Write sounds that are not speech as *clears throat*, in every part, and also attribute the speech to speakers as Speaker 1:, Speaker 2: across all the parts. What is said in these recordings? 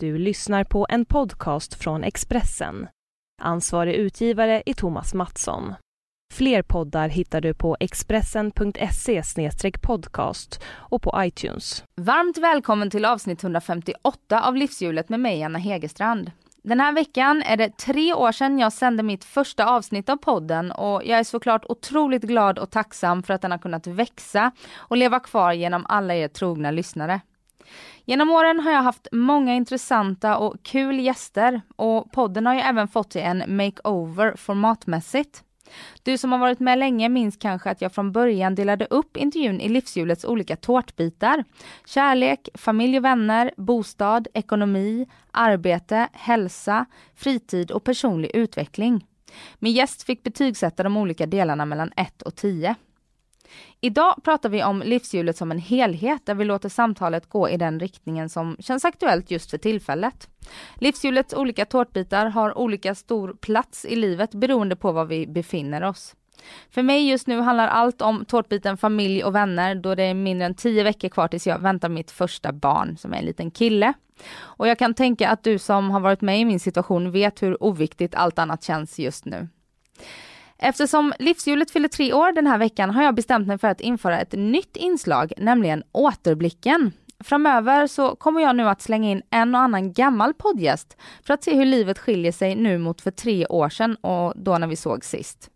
Speaker 1: Du lyssnar på en podcast från Expressen. Ansvarig utgivare är Thomas Mattsson. Fler poddar hittar du på expressen.se podcast och på iTunes.
Speaker 2: Varmt välkommen till avsnitt 158 av Livshjulet med mig, Anna Hegerstrand. Den här veckan är det tre år sedan jag sände mitt första avsnitt av podden och jag är såklart otroligt glad och tacksam för att den har kunnat växa och leva kvar genom alla er trogna lyssnare. Genom åren har jag haft många intressanta och kul gäster och podden har ju även fått sig en makeover formatmässigt. Du som har varit med länge minns kanske att jag från början delade upp intervjun i livshjulets olika tårtbitar. Kärlek, familj och vänner, bostad, ekonomi, arbete, hälsa, fritid och personlig utveckling. Min gäst fick betygsätta de olika delarna mellan 1 och 10. Idag pratar vi om livshjulet som en helhet där vi låter samtalet gå i den riktningen som känns aktuellt just för tillfället. Livshjulets olika tårtbitar har olika stor plats i livet beroende på var vi befinner oss. För mig just nu handlar allt om tårtbiten familj och vänner då det är mindre än tio veckor kvar tills jag väntar mitt första barn som är en liten kille. Och jag kan tänka att du som har varit med i min situation vet hur oviktigt allt annat känns just nu. Eftersom livshjulet fyller tre år den här veckan har jag bestämt mig för att införa ett nytt inslag, nämligen återblicken. Framöver så kommer jag nu att slänga in en och annan gammal poddgäst för att se hur livet skiljer sig nu mot för tre år sedan och då när vi såg sist.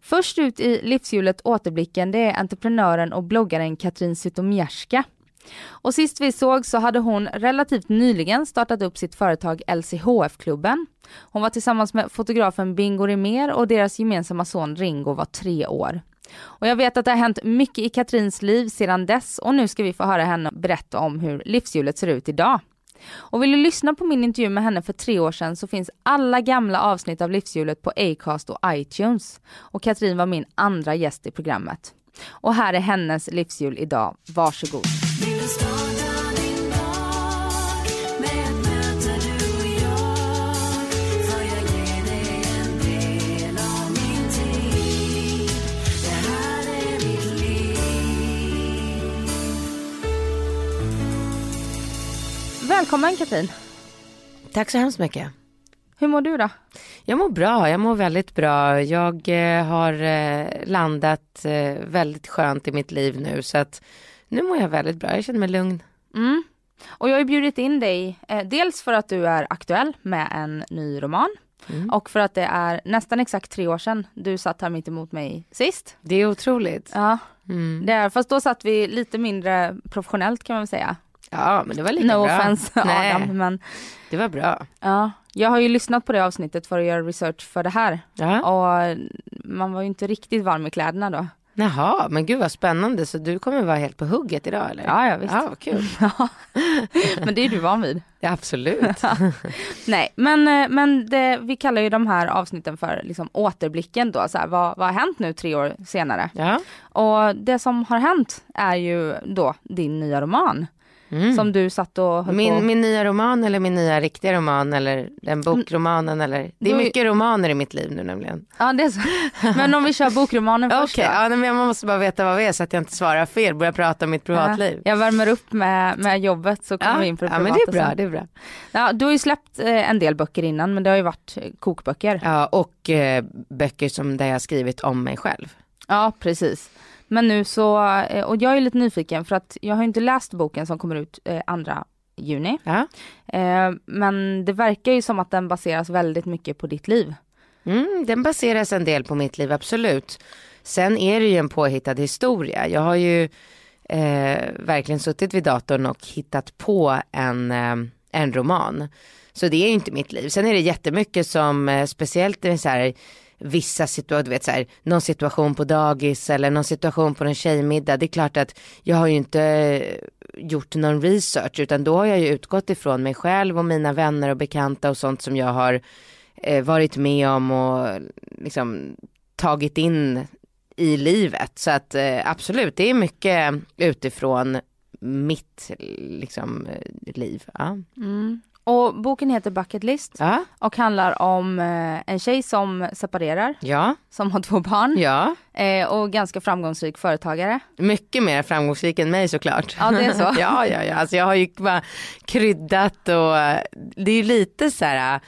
Speaker 2: Först ut i livshjulet återblicken det är entreprenören och bloggaren Katrin Zytomierska. Och sist vi såg så hade hon relativt nyligen startat upp sitt företag LCHF-klubben. Hon var tillsammans med fotografen Bingo Rimér och deras gemensamma son Ringo var tre år. Och jag vet att det har hänt mycket i Katrins liv sedan dess och nu ska vi få höra henne berätta om hur livshjulet ser ut idag. Och vill du lyssna på min intervju med henne för tre år sedan så finns alla gamla avsnitt av livshjulet på Acast och iTunes. Och Katrin var min andra gäst i programmet. Och här är hennes livshjul idag. Varsågod. Välkommen Katrin.
Speaker 3: Tack så hemskt mycket.
Speaker 2: Hur mår du då?
Speaker 3: Jag mår bra, jag mår väldigt bra. Jag eh, har eh, landat eh, väldigt skönt i mitt liv nu så att nu mår jag väldigt bra, jag känner mig lugn.
Speaker 2: Mm. Och jag har bjudit in dig, eh, dels för att du är aktuell med en ny roman mm. och för att det är nästan exakt tre år sedan du satt här mitt emot mig sist.
Speaker 3: Det är otroligt.
Speaker 2: Ja, mm. det är, fast då satt vi lite mindre professionellt kan man säga.
Speaker 3: Ja men det var lika
Speaker 2: no
Speaker 3: bra.
Speaker 2: No offense *laughs* Adam men
Speaker 3: Det var bra.
Speaker 2: Ja, jag har ju lyssnat på det avsnittet för att göra research för det här.
Speaker 3: Ja.
Speaker 2: Och man var ju inte riktigt varm i kläderna då.
Speaker 3: Jaha, men gud vad spännande. Så du kommer vara helt på hugget idag eller?
Speaker 2: Ja, ja visst.
Speaker 3: Ja, vad kul. *laughs*
Speaker 2: men det är du van vid.
Speaker 3: Ja, absolut.
Speaker 2: Nej, men, eh, men det, vi kallar ju de här avsnitten för liksom återblicken då. Så här, vad, vad har hänt nu tre år senare?
Speaker 3: Ja.
Speaker 2: Och det som har hänt är ju då din nya roman. Mm. Som du satt och höll
Speaker 3: min,
Speaker 2: på.
Speaker 3: min nya roman eller min nya riktiga roman eller den bokromanen eller. Det är mycket romaner i mitt liv nu nämligen.
Speaker 2: Ja det är så. Men om vi kör bokromanen *laughs* först
Speaker 3: okay. ja, men jag måste bara veta vad vi är så att jag inte svarar fel. Börjar prata om mitt privatliv.
Speaker 2: Ja, jag värmer upp med, med jobbet så kommer
Speaker 3: ja,
Speaker 2: vi in på det
Speaker 3: privata. Ja men det är bra, det är bra.
Speaker 2: Ja, du har ju släppt eh, en del böcker innan men det har ju varit eh, kokböcker.
Speaker 3: Ja och eh, böcker som där jag skrivit om mig själv.
Speaker 2: Ja precis. Men nu så, eh, och jag är lite nyfiken för att jag har inte läst boken som kommer ut eh, andra juni.
Speaker 3: Ja.
Speaker 2: Eh, men det verkar ju som att den baseras väldigt mycket på ditt liv.
Speaker 3: Mm, den baseras en del på mitt liv, absolut. Sen är det ju en påhittad historia. Jag har ju eh, verkligen suttit vid datorn och hittat på en, eh, en roman. Så det är inte mitt liv. Sen är det jättemycket som, eh, speciellt så här, vissa situationer, du vet så här, någon situation på dagis eller någon situation på en tjejmiddag. Det är klart att jag har ju inte eh, gjort någon research utan då har jag ju utgått ifrån mig själv och mina vänner och bekanta och sånt som jag har eh, varit med om och liksom tagit in i livet. Så att eh, absolut, det är mycket utifrån mitt liksom, eh, liv. Ja.
Speaker 2: Mm. Och boken heter Bucket List
Speaker 3: Ja,
Speaker 2: och handlar om eh, en tjej som separerar,
Speaker 3: ja,
Speaker 2: som har två barn
Speaker 3: ja.
Speaker 2: eh, och ganska framgångsrik företagare.
Speaker 3: Mycket mer framgångsrik än mig såklart.
Speaker 2: Ja, det är så. *laughs*
Speaker 3: ja, ja, ja. Alltså jag har ju bara kryddat och det är ju lite så här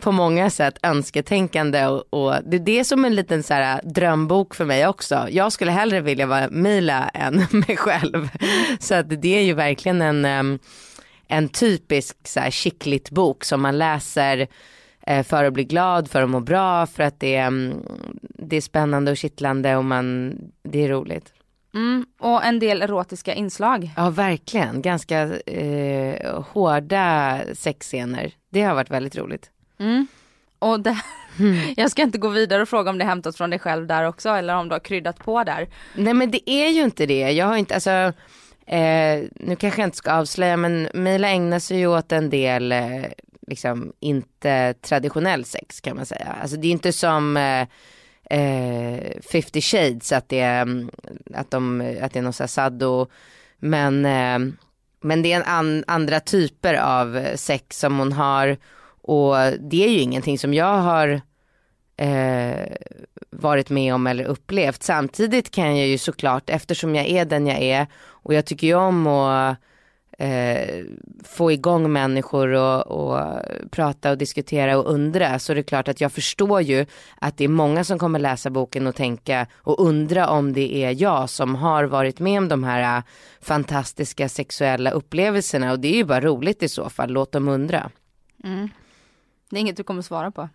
Speaker 3: på många sätt önsketänkande och, och det är det som en liten så här drömbok för mig också. Jag skulle hellre vilja vara Mila än *laughs* mig själv. Så att det är ju verkligen en, em, en typisk så här chicklit bok som man läser eh, för att bli glad, för att må bra, för att det är, mm, det är spännande och kittlande och man, det är roligt.
Speaker 2: Mm, och en del erotiska inslag.
Speaker 3: Ja, verkligen. Ganska eh, hårda sexscener. Det har varit väldigt roligt.
Speaker 2: Mm. Och det, *laughs* jag ska inte gå vidare och fråga om det är hämtat från dig själv där också eller om du har kryddat på där.
Speaker 3: Nej, men det är ju inte det. Jag har inte, alltså, eh, nu kanske jag inte ska avslöja, men Mila ägnar sig ju åt en del, eh, liksom inte traditionell sex kan man säga. Alltså det är inte som eh, eh, 50 shades att det är, att de, att det är någon sån här saddo, men, eh, men det är en an, andra typer av sex som hon har och det är ju ingenting som jag har eh, varit med om eller upplevt. Samtidigt kan jag ju såklart, eftersom jag är den jag är och jag tycker ju om att eh, få igång människor och, och prata och diskutera och undra så är det klart att jag förstår ju att det är många som kommer läsa boken och tänka och undra om det är jag som har varit med om de här eh, fantastiska sexuella upplevelserna och det är ju bara roligt i så fall, låt dem undra.
Speaker 2: Mm. Det är inget du kommer svara på.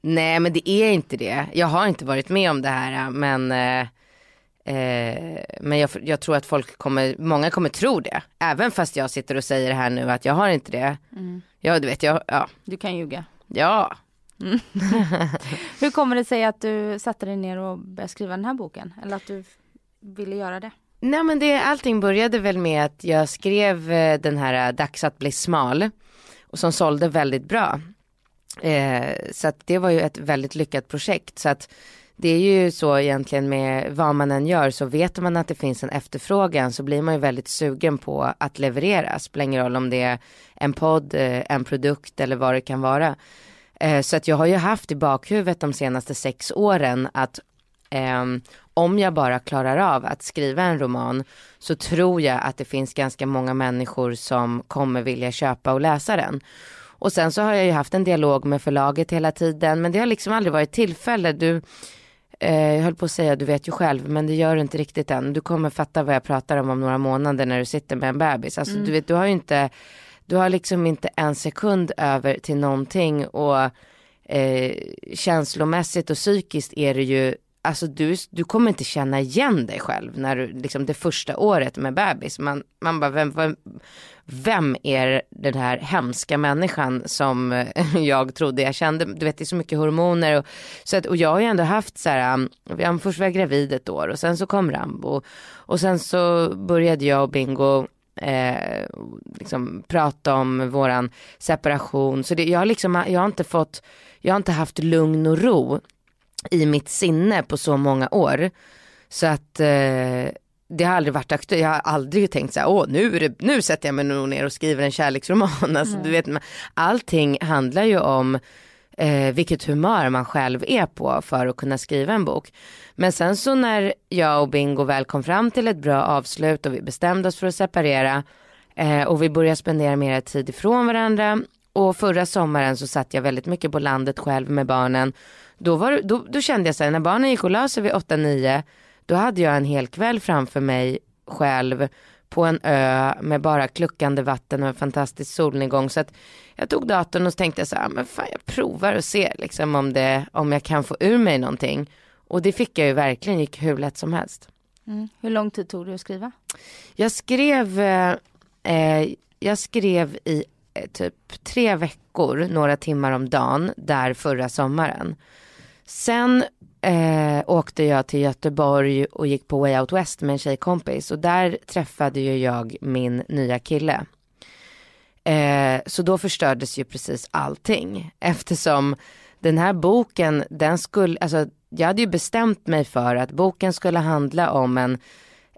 Speaker 3: Nej men det är inte det. Jag har inte varit med om det här men, eh, eh, men jag, jag tror att folk kommer, många kommer tro det. Även fast jag sitter och säger här nu att jag har inte det. Ja du vet, jag, ja.
Speaker 2: Du kan ljuga.
Speaker 3: ja. *laughs*
Speaker 2: Hur kommer det sig att du satte dig ner och började skriva den här boken? Eller att du ville göra det?
Speaker 3: Nej men det, allting började väl med att jag skrev eh, den här Dags att bli smal. Och som sålde väldigt bra. Eh, så att det var ju ett väldigt lyckat projekt. Så att det är ju så egentligen med vad man än gör så vet man att det finns en efterfrågan så blir man ju väldigt sugen på att leverera. Spelar ingen roll om det är en podd, eh, en produkt eller vad det kan vara. Eh, så att jag har ju haft i bakhuvudet de senaste sex åren att Um, om jag bara klarar av att skriva en roman så tror jag att det finns ganska många människor som kommer vilja köpa och läsa den. Och sen så har jag ju haft en dialog med förlaget hela tiden men det har liksom aldrig varit tillfälle. Du, jag höll på att säga du vet ju själv men det gör du inte riktigt än. Du kommer fatta vad jag pratar om om några månader när du sitter med en bebis. Alltså du vet du har ju inte, du har liksom inte en sekund över till någonting och eh, känslomässigt och psykiskt är det ju Alltså du, du kommer inte känna igen dig själv när du, liksom det första året med bebis. Man, man bara, vem, vem, vem är den här hemska människan som eh, *laughs* jag trodde jag kände. Du vet det är så mycket hormoner och, så att, och jag har ju ändå haft så här, um, jag, först var jag gravid ett år och sen så kom Rambo och sen så började jag och Bingo eh, liksom prata om våran separation. Så det, jag liksom, jag har inte fått, jag har inte haft lugn och ro i mitt sinne på så många år. Så att eh, det har aldrig varit aktuellt. Jag har aldrig tänkt så här, åh nu, det, nu sätter jag mig nog ner och skriver en kärleksroman. *laughs* Alltså, du vet, allting handlar ju om eh, vilket humör man själv är på för att kunna skriva en bok. Men sen så när jag och Bingo väl kom fram till ett bra avslut och vi bestämde oss för att separera eh, och vi började spendera mer tid ifrån varandra och förra sommaren så satt jag väldigt mycket på landet själv med barnen. Då, var, då, då kände jag så här, när barnen gick och la sig vid 8-9, då hade jag en hel kväll framför mig själv på en ö med bara kluckande vatten och en fantastisk solnedgång. Så att jag tog datorn och tänkte så här, men fan jag provar och ser liksom om, det, om jag kan få ur mig någonting. Och det fick jag ju verkligen, gick hur lätt som helst.
Speaker 2: Mm. Hur lång tid tog det att skriva?
Speaker 3: Jag skrev, eh, jag skrev i eh, typ tre veckor, några timmar om dagen, där förra sommaren. Sen eh, åkte jag till Göteborg och gick på Way Out West med en tjejkompis och där träffade ju jag min nya kille. Eh, så då förstördes ju precis allting *laughs* eftersom den här boken, den skulle, alltså jag hade ju bestämt mig för att boken skulle handla om en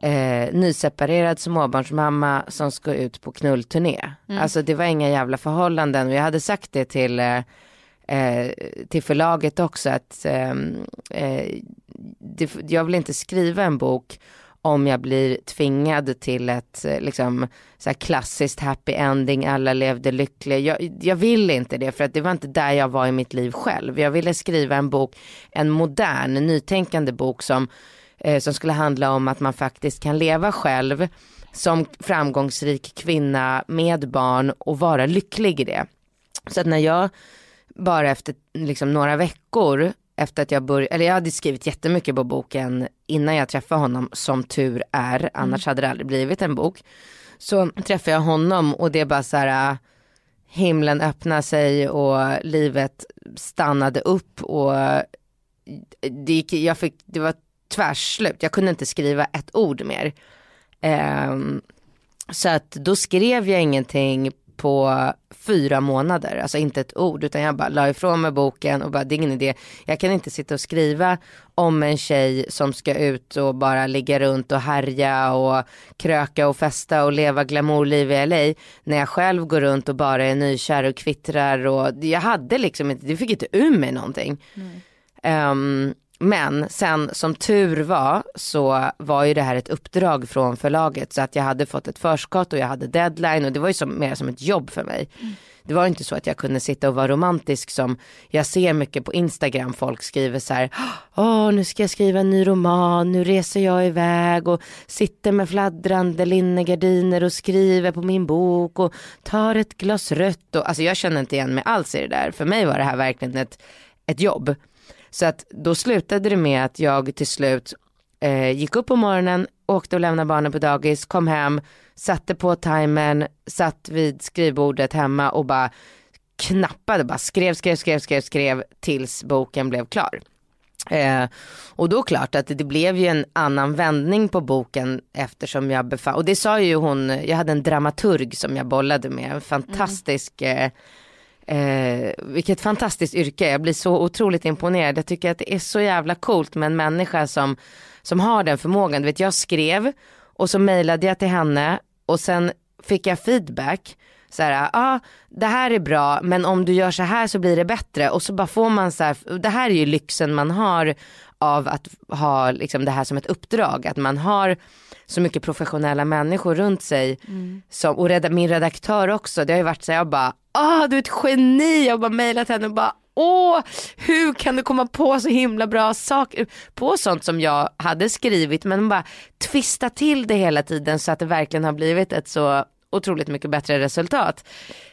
Speaker 3: eh, nyseparerad småbarnsmamma som ska ut på knullturné.
Speaker 2: Mm.
Speaker 3: Alltså det var inga jävla förhållanden och jag hade sagt det till, eh, eh, till förlaget också att ehm, eh, det, jag vill inte skriva en bok om jag blir tvingad till ett eh, liksom, så här klassiskt happy ending, alla levde lyckliga. Jag, jag vill inte det för att det var inte där jag var i mitt liv själv. Jag ville skriva en bok, en modern, nytänkande bok som, eh, som skulle handla om att man faktiskt kan leva själv som framgångsrik kvinna med barn och vara lycklig i det. Så att när jag bara efter liksom några veckor efter att jag började, eller jag hade skrivit jättemycket på boken innan jag träffade honom som tur är, annars hade det aldrig blivit en bok. Så träffade jag honom och det är bara så här, äh, himlen öppnade sig och livet stannade upp och det, gick, jag fick, det var tvärslut, jag kunde inte skriva ett ord mer. Ehm, så att då skrev jag ingenting på fyra månader, alltså inte ett ord utan jag bara la ifrån mig boken och bara det är ingen idé. Jag kan inte sitta och skriva om en tjej som ska ut och bara ligga runt och härja och kröka och festa och leva glamourliv i LA när jag själv går runt och bara är nykär och kvittrar och jag hade liksom inte, det fick inte ur mig någonting. Um, men sen som tur var så var ju det här ett uppdrag från förlaget så att jag hade fått ett förskott och jag hade deadline och det var ju som, mer som ett jobb för mig. Det var inte så att jag kunde sitta och vara romantisk som jag ser mycket på Instagram folk skriver så här, åh nu ska jag skriva en ny roman, nu reser jag iväg och sitter med fladdrande linnegardiner och skriver på min bok och tar ett glas rött och alltså jag känner inte igen mig alls i det där. För mig var det här verkligen ett, ett jobb. Så att då slutade det med att jag till slut eh, gick upp på morgonen, åkte och lämnade barnen på dagis, kom hem, satte på timern, satt vid skrivbordet hemma och bara knappade, bara skrev, skrev, skrev, skrev, skrev tills boken blev klar. Eh, och då klart att det blev ju en annan vändning på boken eftersom jag befann, och det sa ju hon, jag hade en dramaturg som jag bollade med, en fantastisk eh, Eh, vilket fantastiskt yrke, jag blir så otroligt imponerad. Jag tycker att det är så jävla coolt med en människa som, som har den förmågan. Du vet, jag skrev och så mejlade jag till henne och sen fick jag feedback. Så här, ja ah, det här är bra men om du gör så här så blir det bättre. Och så bara får man så här, det här är ju lyxen man har av att ha liksom det här som ett uppdrag. Att man har så mycket professionella människor runt sig. Som, och reda, min redaktör också, det har ju varit så jag bara, ah du är ett geni. Jag har bara mejlat henne och bara, åh hur kan du komma på så himla bra saker. På sånt som jag hade skrivit men bara twista till det hela tiden så att det verkligen har blivit ett så otroligt mycket bättre resultat.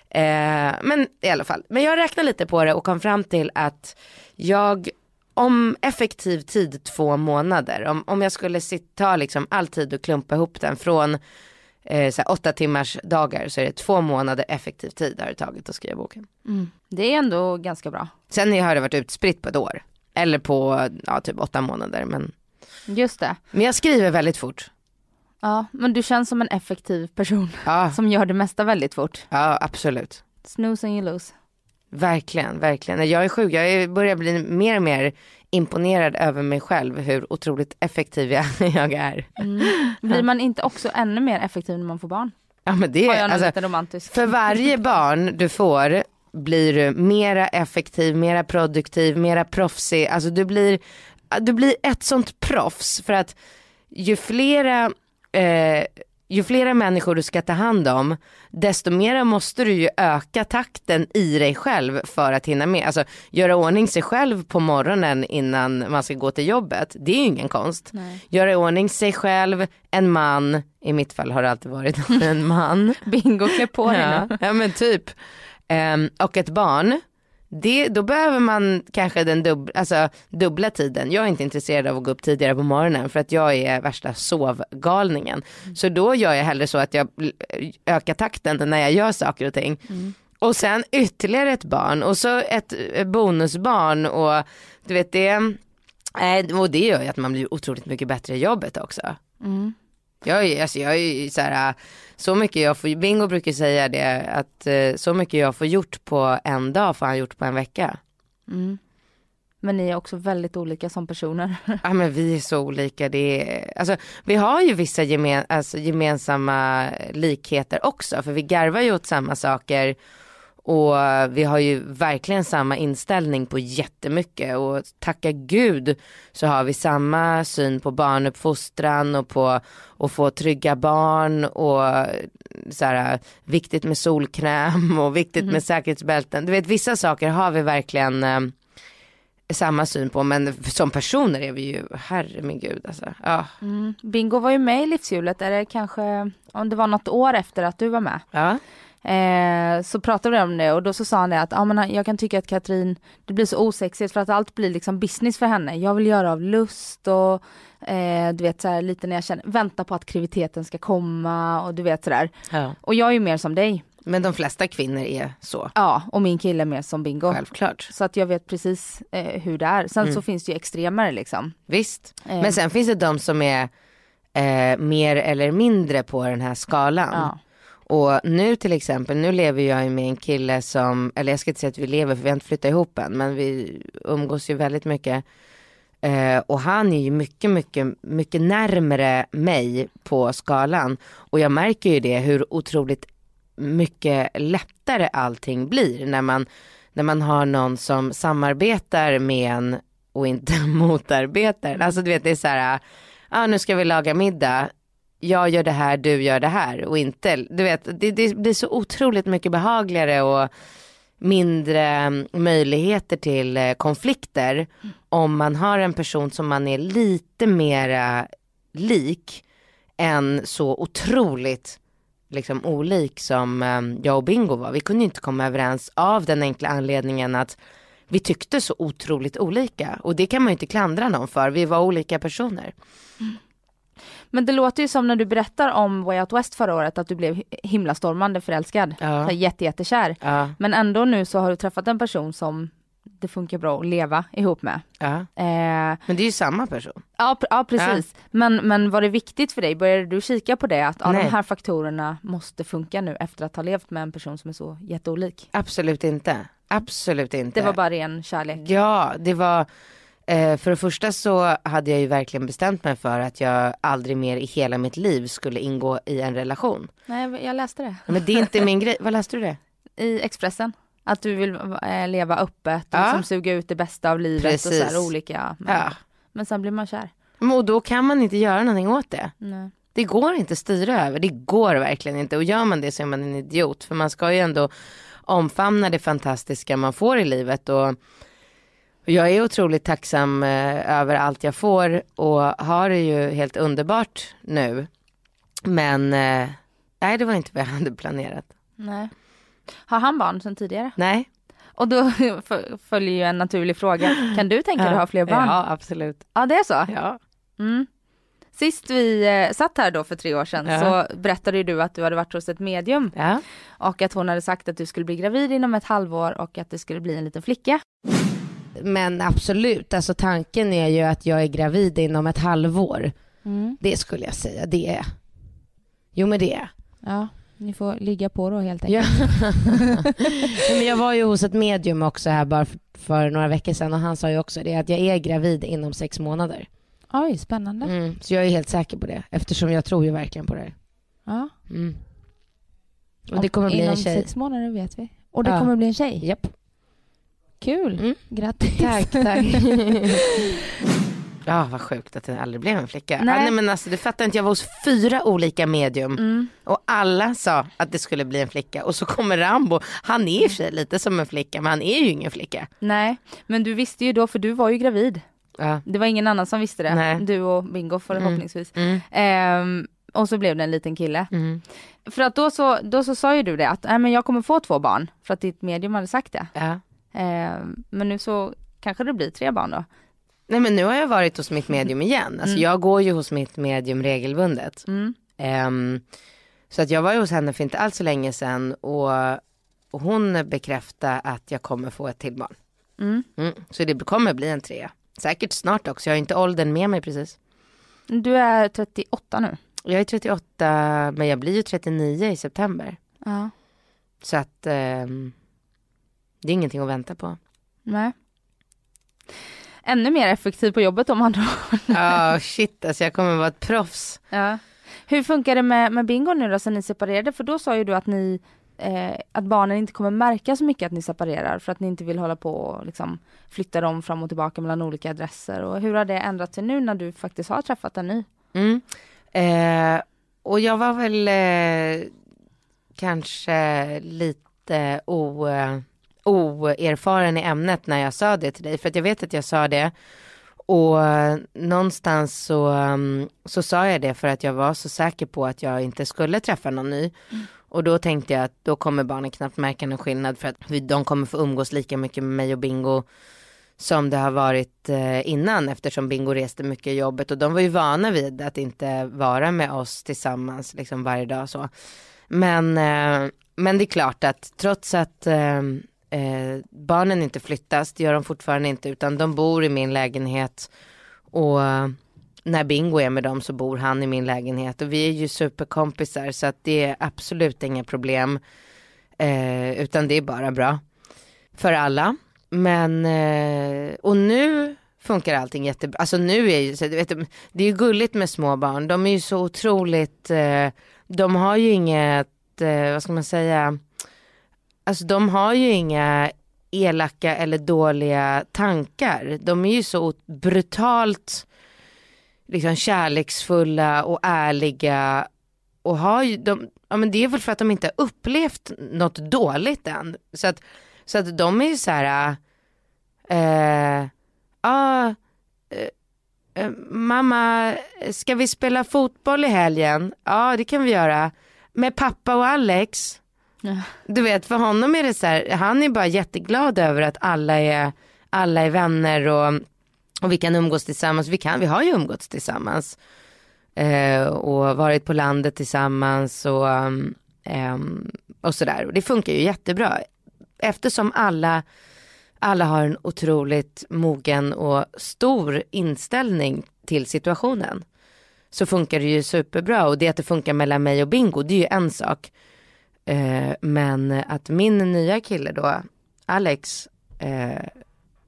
Speaker 3: Eh, men i alla fall, men jag räknade lite på det och kom fram till att jag om effektiv tid två månader, om, om jag skulle sitta, ta liksom all tid och klumpa ihop den från eh, så åtta timmars dagar så är det två månader effektiv tid har det tagit att skriva boken.
Speaker 2: Det är ändå ganska bra.
Speaker 3: Sen har det varit utspritt på ett år. Eller på ja, typ åtta månader. Men,
Speaker 2: Just det.
Speaker 3: men jag skriver väldigt fort.
Speaker 2: Ja, men du känns som en effektiv person
Speaker 3: Ja, *laughs*
Speaker 2: som gör det mesta väldigt fort.
Speaker 3: ja absolut.
Speaker 2: Snooze and you lose.
Speaker 3: Verkligen, verkligen. Jag är sjuk, jag börjar bli mer och mer imponerad över mig själv hur otroligt effektiv jag, *laughs* jag är.
Speaker 2: Blir man inte också ännu mer effektiv när man får barn?
Speaker 3: Ja men det är, alltså,
Speaker 2: lite romantiskt?
Speaker 3: för varje *laughs* barn du får blir du mera effektiv, mera produktiv, mera proffsig. Alltså du blir, du blir ett sånt proffs för att ju flera eh, ju flera människor du ska ta hand om, desto mera måste du ju öka takten i dig själv för att hinna med. Alltså göra ordning sig själv på morgonen innan man ska gå till jobbet, det är ju ingen konst.
Speaker 2: Nej.
Speaker 3: Göra ordning sig själv, en man, i mitt fall har det alltid varit *laughs* en man.
Speaker 2: Bingo, klä på dig
Speaker 3: Ja, ja men typ. Ehm, och ett barn, det, då behöver man kanske den dub, alltså, dubbla tiden. Jag är inte intresserad av att gå upp tidigare på morgonen för att jag är värsta sovgalningen. Så då gör jag hellre så att jag ökar takten när jag gör saker och ting. Och sen ytterligare ett barn och så ett eh, bonusbarn och du vet det, nej, och det gör ju att man blir otroligt mycket bättre i jobbet också. Jag är, alltså jag är ju så här, så mycket jag får, Bingo brukar säga det, att eh, så mycket jag får gjort på en dag får han gjort på en vecka.
Speaker 2: Men ni är också väldigt olika som personer. *laughs*
Speaker 3: Ja men vi är så olika. Det är, alltså, vi har ju vissa gemen, alltså, gemensamma likheter också. För vi garvar ju åt samma saker. Och vi har ju verkligen samma inställning på jättemycket. Och tacka gud så har vi samma syn på barnuppfostran och på att få trygga barn. Och så här, viktigt med solkräm och viktigt
Speaker 2: Mm.
Speaker 3: med säkerhetsbälten. Du vet vissa saker har vi verkligen eh, samma syn på men som personer är vi ju, herre min gud alltså. Ja.
Speaker 2: Mm. Bingo var ju med i livshjulet, är det kanske, om det var något år efter att du var med.
Speaker 3: Ja.
Speaker 2: Eh, så pratade vi om det och då så sa han det att ah, men jag kan tycka att Katrin, det blir så osexigt för att allt blir liksom business för henne. Jag vill göra av lust och eh, du vet så här, lite när jag känner, vänta på att aktiviteten ska komma och du vet sådär.
Speaker 3: ja.
Speaker 2: Och jag är ju mer som dig.
Speaker 3: Men de flesta kvinnor är så.
Speaker 2: Ja, och min kille är mer som Bingo.
Speaker 3: Självklart.
Speaker 2: Så att jag vet precis eh, hur det är. Sen så finns det ju extremer liksom.
Speaker 3: Visst.
Speaker 2: Eh.
Speaker 3: Men sen finns det de som är eh, mer eller mindre på den här skalan.
Speaker 2: Ja.
Speaker 3: Och nu till exempel, nu lever jag ju med en kille som, eller jag ska inte säga att vi lever för vi har inte flyttat ihop än, men vi umgås ju väldigt mycket. Eh, och han är ju mycket, mycket, mycket närmre mig på skalan. Och jag märker ju det hur otroligt mycket lättare allting blir när man, när man har någon som samarbetar med en och inte *laughs* motarbetar. Alltså du vet det är så här, ah, nu ska vi laga middag, jag gör det här, du gör det här och inte, du vet det, det blir så otroligt mycket behagligare och mindre mm, möjligheter till eh, konflikter om man har en person som man är lite mera lik än så otroligt liksom olik som ehm, jag och Bingo var. Vi kunde inte komma överens av den enkla anledningen att vi tyckte så otroligt olika och det kan man ju inte klandra någon för. Vi var olika personer.
Speaker 2: Men det låter ju som när du berättar om Way Out West förra året att du blev himlastormande förälskad.
Speaker 3: Ja.
Speaker 2: Så Jätte, jättekär.
Speaker 3: Ja,
Speaker 2: Men ändå nu så har du träffat en person som det funkar bra att leva ihop med.
Speaker 3: ja.
Speaker 2: Eh,
Speaker 3: Men det är ju samma person.
Speaker 2: ja, ja precis. Men, men var det viktigt för dig? Började du kika på det? Att ja, de här faktorerna måste funka nu efter att ha levt med en person som är så jätteolik.
Speaker 3: Absolut inte. Absolut inte.
Speaker 2: Det var bara ren kärlek.
Speaker 3: Ja, det var, eh, för det första så hade jag ju verkligen bestämt mig för att jag aldrig mer i hela mitt liv skulle ingå i en relation.
Speaker 2: Nej, jag läste det
Speaker 3: Men det är inte min grej, vad läste du det? *laughs*
Speaker 2: i Expressen. Att du vill eh, leva öppet och
Speaker 3: Ja.
Speaker 2: liksom suga ut det bästa av livet och så
Speaker 3: Precis.
Speaker 2: här olika. Men,
Speaker 3: Ja.
Speaker 2: men sen blir man kär.
Speaker 3: Och då kan man inte göra någonting åt det.
Speaker 2: Nej.
Speaker 3: Det går inte att styra över, det går verkligen inte. Och gör man det så är man en idiot. För man ska ju ändå omfamna det fantastiska man får i livet. Och jag är otroligt tacksam eh, över allt jag får och har det ju helt underbart nu. Men eh, nej, det var inte vad jag *laughs* hade planerat.
Speaker 2: Nej. Har han barn sedan tidigare?
Speaker 3: Nej.
Speaker 2: Och då *laughs* följer ju en naturlig fråga. Kan du tänka dig att ha fler barn?
Speaker 3: Ja, absolut.
Speaker 2: Ja, det är så?
Speaker 3: Ja.
Speaker 2: Mm. Sist vi eh, satt här då för tre år sedan
Speaker 3: Ja.
Speaker 2: så berättade ju du att du hade varit hos ett medium
Speaker 3: ja.
Speaker 2: och att hon hade sagt att du skulle bli gravid inom ett halvår och att det skulle bli en liten flicka.
Speaker 3: Men absolut, alltså tanken är ju att jag är gravid inom ett halvår. Det skulle jag säga, det är. Jo men det är.
Speaker 2: Ja, ni får ligga på då helt
Speaker 3: Ja. *laughs* Nej, men jag var ju hos ett medium också här bara för, några veckor sedan och han sa ju också det att jag är gravid inom sex månader.
Speaker 2: Oj, spännande.
Speaker 3: Mm, så jag är helt säker på det eftersom jag tror ju verkligen på det.
Speaker 2: Ja.
Speaker 3: Mm. Och det kommer bli
Speaker 2: inom
Speaker 3: en tjej.
Speaker 2: sex månader vet vi. Och det
Speaker 3: Ja.
Speaker 2: kommer bli en tjej.
Speaker 3: Japp.
Speaker 2: Kul.
Speaker 3: Mm.
Speaker 2: Grattis.
Speaker 3: Tack, tack. *laughs* *laughs* Ja, vad sjukt att det aldrig blev en flicka.
Speaker 2: Nej.
Speaker 3: Nej. nej men alltså du fattar inte, jag var hos fyra olika medium
Speaker 2: Mm.
Speaker 3: och alla sa att det skulle bli en flicka. Och så kommer Rambo, han är i och för sig lite som en flicka men han är ju ingen flicka.
Speaker 2: Nej, men du visste ju då för du var ju gravid.
Speaker 3: Ja.
Speaker 2: Det var ingen annan som visste det.
Speaker 3: Nej.
Speaker 2: Du och Bingo förhoppningsvis.
Speaker 3: Mm.
Speaker 2: Ehm, och så blev det en liten kille.
Speaker 3: Mm.
Speaker 2: För att då så, då så sa ju du det att Nej, men jag kommer få två barn. För att ditt medium hade sagt det.
Speaker 3: Ja.
Speaker 2: Ehm, men nu så kanske det blir tre barn då.
Speaker 3: Nej men nu har jag varit hos mitt medium igen. Alltså jag går ju hos mitt medium regelbundet.
Speaker 2: Mm.
Speaker 3: Ehm, så att jag var ju hos henne för inte alls så länge sedan och, och hon bekräftade att jag kommer få ett till barn.
Speaker 2: Mm.
Speaker 3: Mm. Så det kommer bli en trea. Säkert snart också, jag har inte åldern med mig precis.
Speaker 2: Du är 38 nu.
Speaker 3: Jag är 38 men jag blir ju 39 i september.
Speaker 2: Ja.
Speaker 3: Så att ehm, det är ingenting att vänta på.
Speaker 2: Nej. ännu mer effektiv på jobbet om andra *laughs*
Speaker 3: Ja, oh, shit alltså jag kommer vara ett proffs.
Speaker 2: Ja. Hur funkar det med, med Bingo nu då sen ni separerade? För då sa ju du att ni eh, att barnen inte kommer märka så mycket att ni separerar för att ni inte vill hålla på och liksom flytta dem fram och tillbaka mellan olika adresser. Och hur har det ändrat sig nu när du faktiskt har träffat en ny?
Speaker 3: Mm. Eh, och jag var väl eh, kanske lite o, eh, oerfaren i ämnet när jag sa det till dig. För att jag vet att jag sa det. Och eh, någonstans så, mm, så sa jag det för att jag var så säker på att jag inte skulle träffa någon ny. Mm. Och då tänkte jag att då kommer barnen knappt märka någon skillnad för att de kommer få umgås lika mycket med mig och Bingo som det har varit eh, innan eftersom Bingo reste mycket i jobbet och de var ju vana vid att inte vara med oss tillsammans liksom varje dag så. Men, eh, men det är klart att trots att eh, barnen inte flyttas, det gör de fortfarande inte utan de bor i min lägenhet och när Bingo är med dem så bor han i min lägenhet och vi är ju superkompisar så att det är absolut inga problem. Eh, utan det är bara bra för alla. Men, eh, och nu funkar allting jättebra. Alltså nu är ju, så, vet, det är ju gulligt med små barn. De är ju så otroligt, eh, de har ju inget, eh, vad ska man säga, alltså de har ju inga elaka eller dåliga tankar. De är ju så brutalt liksom kärleksfulla och ärliga och har ju, de, ja men det är väl för att de inte har upplevt något dåligt än. Så att, så att de är ju så här, äh, ah, äh, mamma, ska vi spela fotboll i helgen? Ja, det kan vi göra. Med pappa och Alex? Ja. *laughs* Du vet, för honom är det så här, han är bara jätteglad över att alla är, alla är vänner och och vi kan umgås tillsammans, vi, kan, vi har ju umgåtts tillsammans. Eh, och varit på landet tillsammans och, eh, och sådär. Och det funkar ju jättebra. Eftersom alla, alla har en otroligt mogen och stor inställning till situationen. Så funkar det ju superbra. Och det att det funkar mellan mig och Bingo, det är ju en sak. Eh, men att min nya kille då, Alex, eh,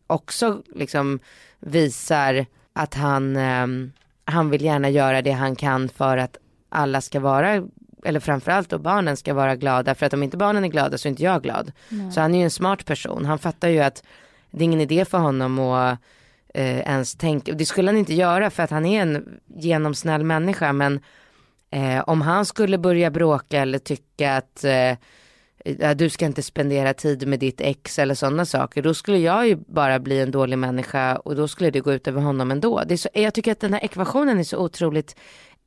Speaker 3: också liksom visar att han, eh, han vill gärna göra det han kan för att alla ska vara, eller framförallt då barnen ska vara glada. För att om inte barnen är glada så är inte jag glad. Nej. Så han är ju en smart person. Han fattar ju att det är ingen idé för honom att eh, ens tänka, det skulle han inte göra för att han är en genomsnäll människa. Men eh, om han skulle börja bråka eller tycka att eh, du ska inte spendera tid med ditt ex eller sådana saker. Då skulle jag ju bara bli en dålig människa och då skulle det gå ut över honom ändå. Det är så, jag tycker att den här ekvationen är så otroligt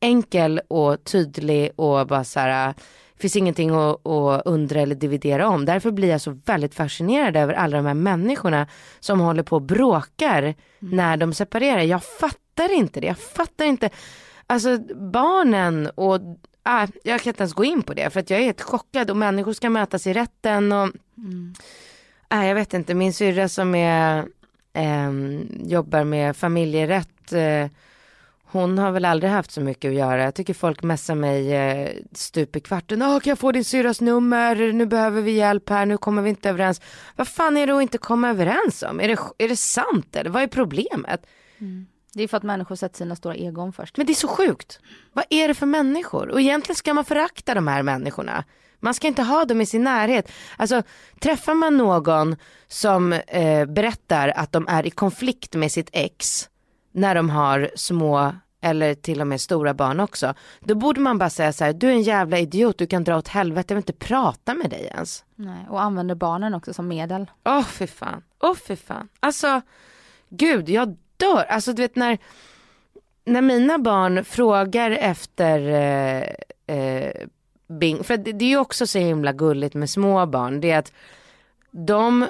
Speaker 3: enkel och tydlig och bara så här, finns ingenting att, att undra eller dividera om. Därför blir jag så väldigt fascinerad över alla de här människorna som håller på och bråkar mm. när de separerar. Jag fattar inte det. Jag fattar inte. Alltså barnen och ah, jag kan inte ens gå in på det för att jag är helt chockad och människor ska mötas i rätten och mm. ah, jag vet inte, min syrra som är, eh, jobbar med familjerätt eh, hon har väl aldrig haft så mycket att göra. Jag tycker folk messar mig eh, stup i kvarten. Åh, kan jag få din syrras nummer? Nu behöver vi hjälp här. Nu kommer vi inte överens. Vad fan är det att inte komma överens om? Är det, är det sant eller vad är problemet?
Speaker 2: Mm. Det är för att människor sätter sina stora egon först.
Speaker 3: Men det är så sjukt. Vad är det för människor? Och egentligen ska man förakta de här människorna. Man ska inte ha dem i sin närhet. Alltså träffar man någon som eh, berättar att de är i konflikt med sitt ex när de har små eller till och med stora barn också. Då borde man bara säga så här, du är en jävla idiot, du kan dra åt helvete, jag vill inte prata med dig ens.
Speaker 2: Nej, och använder barnen också som medel.
Speaker 3: Åh oh, fy fan, åh oh, fy fan. Alltså, gud, jag dör. Alltså du vet när, när mina barn frågar efter eh, eh, Bing, för det, det är ju också så himla gulligt med små barn, det är att de,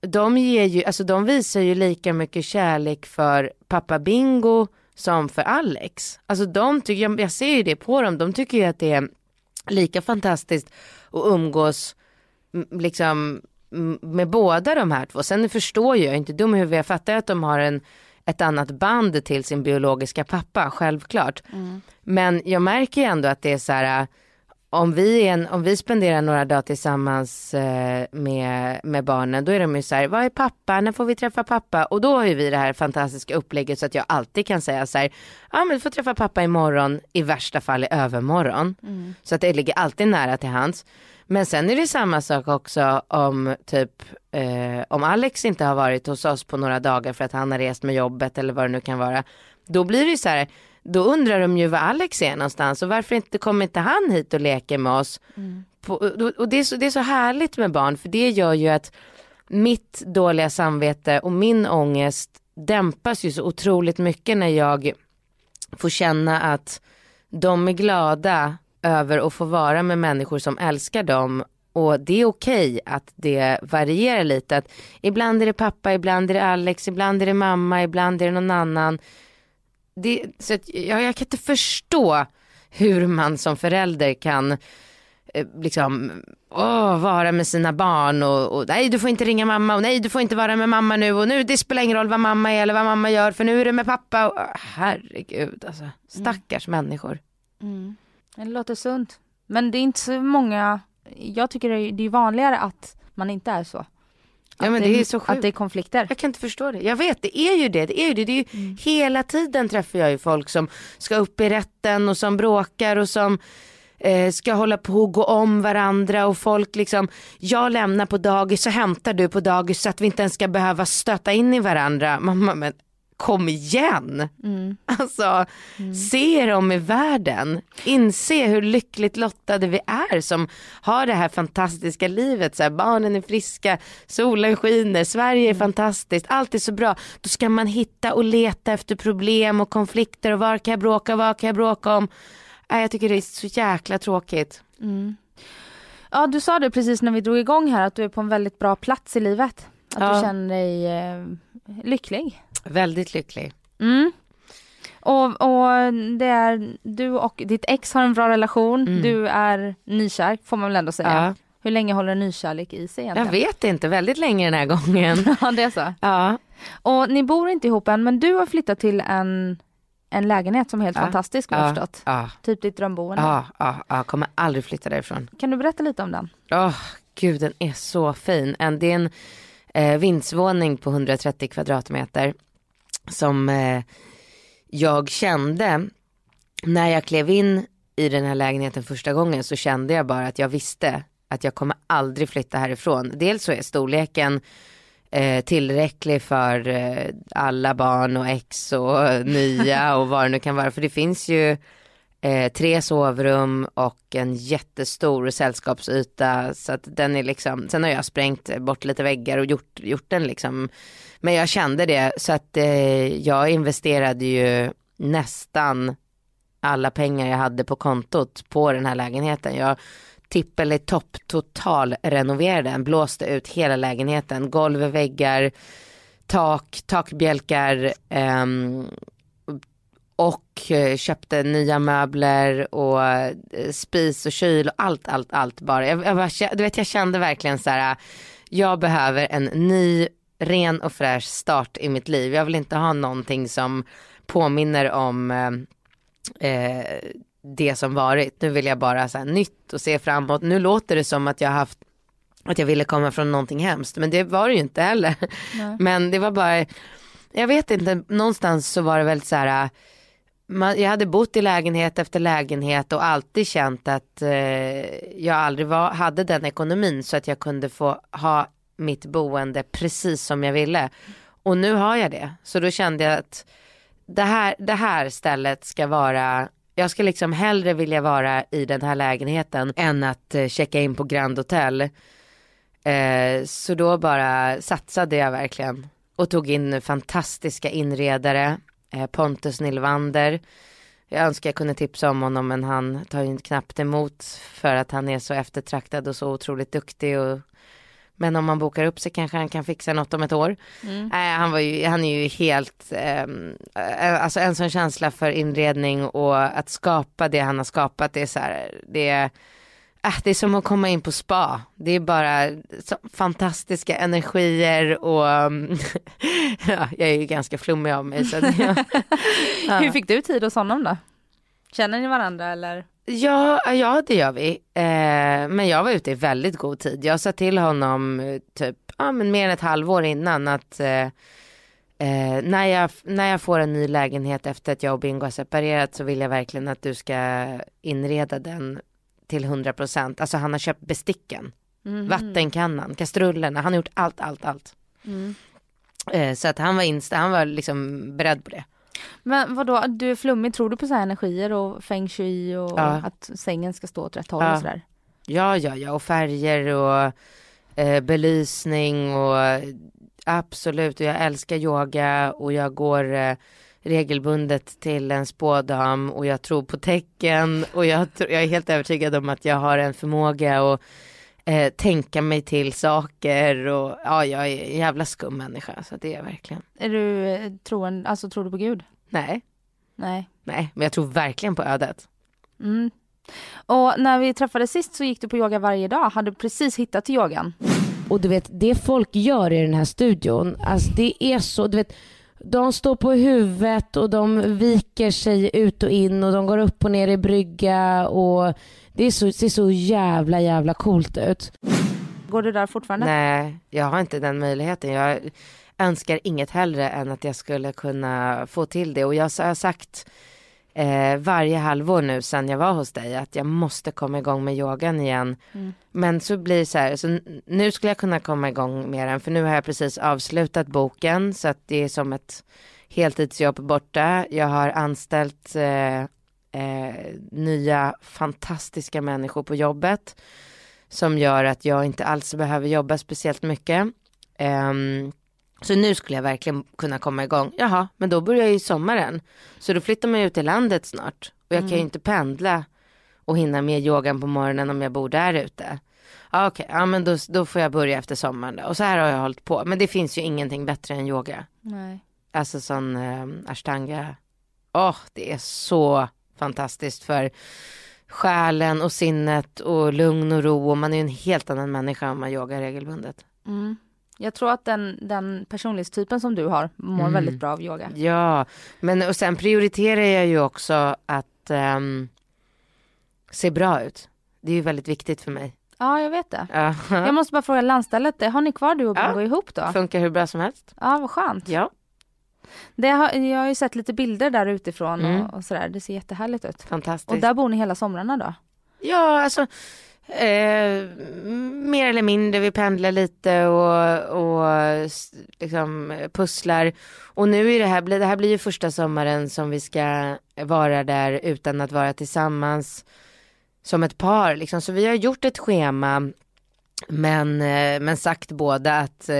Speaker 3: de ger ju, alltså de visar ju lika mycket kärlek för pappa Bingo som för Alex. Alltså de tycker, jag, jag ser ju det på dem, de tycker ju att det är lika fantastiskt att umgås liksom med båda de här två. Sen förstår jag, jag är inte dum i huvudet, jag fattar att de har en ett annat band till sin biologiska pappa, självklart. Mm. Men jag märker ju ändå att det är så här, om vi, en, om vi spenderar några dagar tillsammans eh, med, med barnen, då är de ju så här, vad är pappa, när får vi träffa pappa? Och då har ju vi det här fantastiska upplägget så att jag alltid kan säga så här, ja men du får träffa pappa imorgon, i värsta fall i övermorgon. Mm. Så att det ligger alltid nära till hands. Men sen är det samma sak också om typ eh, om Alex inte har varit hos oss på några dagar för att han har rest med jobbet eller vad det nu kan vara. Då blir det ju så här, då undrar de ju var Alex är någonstans och varför inte kommer inte han hit och leker med oss. Mm. På, och det är, så, det är så härligt med barn för det gör ju att mitt dåliga samvete och min ångest dämpas ju så otroligt mycket när jag får känna att de är glada över att få vara med människor som älskar dem och det är okej att det varierar lite. Att ibland är det pappa, ibland är det Alex, ibland är det mamma, ibland är det någon annan. Det, så att, ja, jag kan inte förstå hur man som förälder kan eh, liksom åh, vara med sina barn och, och, nej du får inte ringa mamma och nej du får inte vara med mamma nu och nu det spelar ingen roll vad mamma är eller vad mamma gör för nu är det med pappa. Och, herregud alltså, stackars mm. människor.
Speaker 2: Mm. Det låter sunt. Men det är inte så många, jag tycker det är, det är vanligare att man inte är så.
Speaker 3: Ja, men det, det, är så sjukt.
Speaker 2: Att det är konflikter.
Speaker 3: Jag kan inte förstå det. Jag vet, det är ju det. det, är ju det. det är ju, mm. Hela tiden träffar jag ju folk som ska upp i rätten och som bråkar och som eh, ska hålla på och gå om varandra och folk liksom, jag lämnar på dagis så hämtar du på dagis så att vi inte ens ska behöva stöta in i varandra. Mamma, men kom igen. Mm. Alltså, mm. se er om i världen. Inse hur lyckligt lottade vi är som har det här fantastiska livet. Så här, barnen är friska, solen skiner, Sverige är mm. fantastiskt, allt är så bra. Då ska man hitta och leta efter problem och konflikter och var kan jag bråka, vad kan jag bråka om. Äh, jag tycker det är så jäkla tråkigt.
Speaker 2: Mm. Ja, du sa det precis när vi drog igång här att du är på en väldigt bra plats i livet. Att ja. du känner dig eh, lycklig.
Speaker 3: Väldigt lycklig.
Speaker 2: Mm. Och, och det är, du och ditt ex har en bra relation, mm. du är nykär får man väl ändå säga. Ja. Hur länge håller en nykärlek i sig egentligen?
Speaker 3: Jag vet inte, väldigt länge den här gången. *laughs*
Speaker 2: ja det är så?
Speaker 3: Ja.
Speaker 2: Och ni bor inte ihop än men du har flyttat till en, en lägenhet som är helt ja. fantastisk har jag förstått. Typ ditt drömboende.
Speaker 3: Ja, ja, ja, kommer aldrig flytta därifrån.
Speaker 2: Kan du berätta lite om den?
Speaker 3: Åh, oh, gud den är så fin. Det är en eh, vindsvåning på 130 kvadratmeter som eh, jag kände när jag klev in i den här lägenheten första gången så kände jag bara att jag visste att jag kommer aldrig flytta härifrån. Dels så är storleken eh, tillräcklig för eh, alla barn och ex och *laughs* nya och vad det nu kan vara. För det finns ju eh, tre sovrum och en jättestor sällskapsyta. Så att den är liksom, sen har jag sprängt bort lite väggar och gjort, gjort den liksom. Men jag kände det så att eh, jag investerade ju nästan alla pengar jag hade på kontot på den här lägenheten. Jag tippel i topp total renoverade den, blåste ut hela lägenheten, golv, väggar, tak, takbjälkar, ehm, eh, och köpte nya möbler och eh, spis och kyl och allt, allt, allt bara. Jag, jag, bara, du vet, jag kände verkligen så här, jag behöver en ny, ren och fräsch start i mitt liv. Jag vill inte ha någonting som påminner om eh, eh det som varit. Nu vill jag bara så här, nytt och se framåt. Nu låter det som att jag haft att jag ville komma från någonting hemskt men det var det ju inte heller. Nej. *laughs* Men det var bara, jag vet inte, någonstans så var det väldigt så här man, jag hade bott i lägenhet efter lägenhet och alltid känt att eh, jag aldrig var, hade den ekonomin så att jag kunde få ha mitt boende precis som jag ville. Och nu har jag det. Så då kände jag att det här, det här stället ska vara jag ska liksom hellre vilja vara i den här lägenheten än att eh, checka in på Grand Hotel. Eh, så då bara satsade jag verkligen och tog in fantastiska inredare Eh, Pontus Nilvander. Jag önskar jag kunde tipsa om honom men han tar ju knappt emot för att han är så eftertraktad och så otroligt duktig. Och, men om man bokar upp sig kanske han kan fixa något om ett år. Mm. Äh, han, var ju, han är ju helt, ehm, eh, alltså en sån känsla för inredning och att skapa det han har skapat. Det är så här, det är Äh, det är som att komma in på spa. Det är bara fantastiska energier och *laughs* ja, jag är ju ganska flummig av mig. Så *laughs*
Speaker 2: ja. Hur fick du tid hos honom då? Känner ni varandra eller?
Speaker 3: Ja, ja det gör vi. Eh, men jag var ute i väldigt god tid. Jag sa till honom eh, typ, ja men mer än ett halvår innan att eh, eh, när, jag, när jag får en ny lägenhet efter att jag och Bingo har separerat så vill jag verkligen att du ska inreda den till 100 procent. Alltså han har köpt besticken,
Speaker 2: Mhm.
Speaker 3: vattenkannan, kastrullerna, han har gjort allt, allt, allt.
Speaker 2: Mm.
Speaker 3: Eh, så att han var insta, han var liksom beredd på det.
Speaker 2: Men vadå, du är flummig, tror du på så här energier och feng shui och
Speaker 3: Ja.
Speaker 2: att sängen ska stå åt rätt håll
Speaker 3: Ja.
Speaker 2: och sådär?
Speaker 3: Ja, ja, ja, och färger och eh, belysning och absolut, och jag älskar yoga och jag går eh, regelbundet till en spådam och jag tror på tecken och jag, jag är helt övertygad om att jag har en förmåga att eh, tänka mig till saker och ja, jag är en jävla skum människa så det är jag verkligen.
Speaker 2: Är du eh, troende, alltså tror du på Gud?
Speaker 3: Nej,
Speaker 2: Nej.
Speaker 3: nej, men jag tror verkligen på ödet.
Speaker 2: Mm. Och när vi träffades sist så gick du på yoga varje dag, hade precis hittat till yogan.
Speaker 4: Och du vet, det folk gör i den här studion, alltså det är så, du vet, de står på huvudet och de viker sig ut och in och de går upp och ner i brygga och det är så, ser så jävla jävla coolt ut.
Speaker 2: Går du där fortfarande?
Speaker 3: Nej, jag har inte den möjligheten. Jag önskar inget hellre än att jag skulle kunna få till det. Och jag har sagt eh, varje halvår nu sedan jag var hos dig att jag måste komma igång med yogan igen.
Speaker 2: Mm.
Speaker 3: Men så blir det så här, så nu skulle jag kunna komma igång med den för nu har jag precis avslutat boken så att det är som ett heltidsjobb borta. Jag har anställt eh, eh, nya fantastiska människor på jobbet som gör att jag inte alls behöver jobba speciellt mycket. Ehm, så nu skulle jag verkligen kunna komma igång. Jaha, men då börjar ju sommaren. Så då flyttar man ju ut till landet snart. Och jag kan ju inte pendla och hinna med yogan på morgonen om jag bor där ute. Ja, Okej, ja men då, då får jag börja efter sommaren då. Och så här har jag hållit på. Men det finns ju ingenting bättre än yoga.
Speaker 2: Nej.
Speaker 3: Alltså sån eh, ashtanga. Åh, det är så fantastiskt för själen och sinnet och lugn och ro. Och man är en helt annan människa om man yogar regelbundet.
Speaker 2: Mm. Jag tror att den, den personlighetstypen som du har mår
Speaker 3: Mm.
Speaker 2: väldigt bra av yoga.
Speaker 3: Ja, men och sen prioriterar jag ju också att ehm, se bra ut. Det är ju väldigt viktigt för mig.
Speaker 2: Ja, jag vet det.
Speaker 3: Ja.
Speaker 2: Jag måste bara fråga landstället, har ni kvar du och
Speaker 3: Ja.
Speaker 2: Bingo ihop då?
Speaker 3: Funkar hur bra som helst.
Speaker 2: Ja, vad skönt.
Speaker 3: Ja,
Speaker 2: Det har, jag har ju sett lite bilder där utifrån
Speaker 3: Mm.
Speaker 2: och, och sådär, det ser jättehärligt ut.
Speaker 3: fantastiskt.
Speaker 2: Och där bor ni hela somrarna då?
Speaker 3: Ja, alltså eh, mer eller mindre. Vi pendlar lite och, och liksom pusslar. Och nu är det här, det här blir ju första sommaren som vi ska vara där utan att vara tillsammans som ett par. Liksom. Så vi har gjort ett schema men, eh, men sagt båda att eh,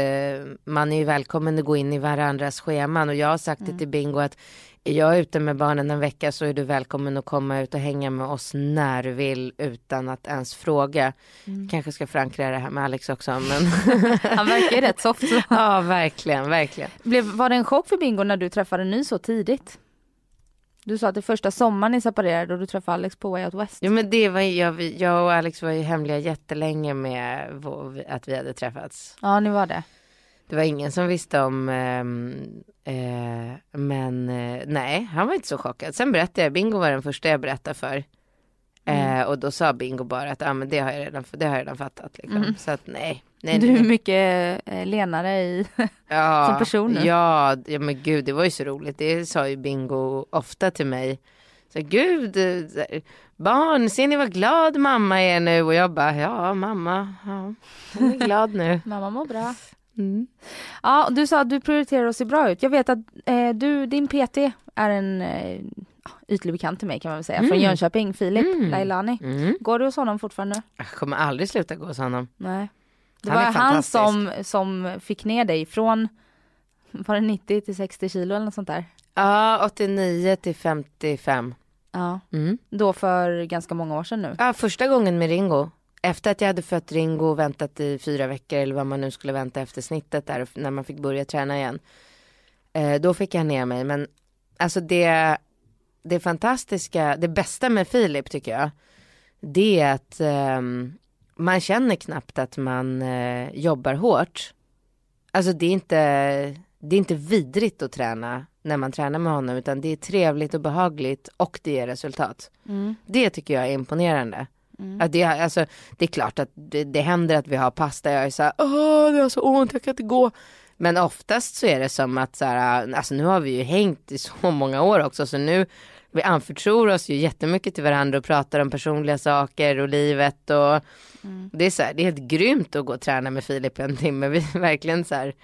Speaker 3: man är välkommen att gå in i varandras scheman och jag har sagt det till Bingo att är jag ute med barnen en vecka så är du välkommen att komma ut och hänga med oss när du vill utan att ens fråga. Kanske ska förankra det här med Alex också men *laughs*
Speaker 2: Han verkar ju rätt soft. Så. *laughs*
Speaker 3: ja verkligen, verkligen.
Speaker 2: Blev, var det en chock för Bingo när du träffade ny så tidigt? Du sa att det första sommaren ni separerade och du träffade Alex på Way Out West.
Speaker 3: Jo men det var jag, jag och Alex var ju hemliga jättelänge med att vi hade träffats.
Speaker 2: Ja, ni var det.
Speaker 3: Det var ingen som visste om, ehm, eh, men eh, nej, han var inte så chockad. Sen berättade jag, Bingo var den första jag berättade för. Eh, och då sa Bingo bara att ah, men det, har jag redan, det har jag redan fattat. Liksom.
Speaker 2: Mm.
Speaker 3: Så att nej. Nej,
Speaker 2: Du är mycket eh, lenare i... *laughs*
Speaker 3: ja,
Speaker 2: som person nu.
Speaker 3: Ja, ja, men gud det var ju så roligt. Det sa ju Bingo ofta till mig. Så gud, eh, barn, ser ni vad glad mamma är nu? Och jag bara, ja mamma, ja, hon är glad nu. *laughs*
Speaker 2: Mamma mår bra.
Speaker 3: Mm.
Speaker 2: Ja, du sa att du prioriterar att se bra ut. Jag vet att eh, du, din PT är en eh, ytlig bekant till mig kan man väl säga. Från
Speaker 3: Mm.
Speaker 2: Jönköping, Filip
Speaker 3: Mm.
Speaker 2: Lailani.
Speaker 3: Mm.
Speaker 2: Går du hos honom fortfarande?
Speaker 3: Jag kommer aldrig sluta gå hos honom.
Speaker 2: Nej. Det
Speaker 3: Han
Speaker 2: var han som, som fick ner dig från, var det 90 till 60 kilo eller något sånt där?
Speaker 3: Ja, 89 till 55.
Speaker 2: Ja,
Speaker 3: Mm.
Speaker 2: då för ganska många år sedan nu.
Speaker 3: Ja, första gången med Ringo. Efter att jag hade fött Ringo och väntat i fyra veckor eller vad man nu skulle vänta efter snittet där när man fick börja träna igen. Eh, då fick jag ner mig. Men alltså det, det fantastiska, det bästa med Filip tycker jag. Det är att ehm, man känner knappt att man eh, jobbar hårt. Alltså det är inte, det är inte vidrigt att träna när man tränar med honom utan det är trevligt och behagligt och det ger resultat.
Speaker 2: Mm.
Speaker 3: Det tycker jag är imponerande.
Speaker 2: Mm.
Speaker 3: Att det, alltså, det är klart att det, det händer att vi har pass där jag är så här, åh det har så ont, jag kan inte gå. Men oftast så är det som att så här, alltså nu har vi ju hängt i så många år också så nu vi anförtror oss ju jättemycket till varandra och pratar om personliga saker och livet och
Speaker 2: Mm.
Speaker 3: det är så här, det är helt grymt att gå och träna med Filip en timme. Vi *laughs* verkligen så här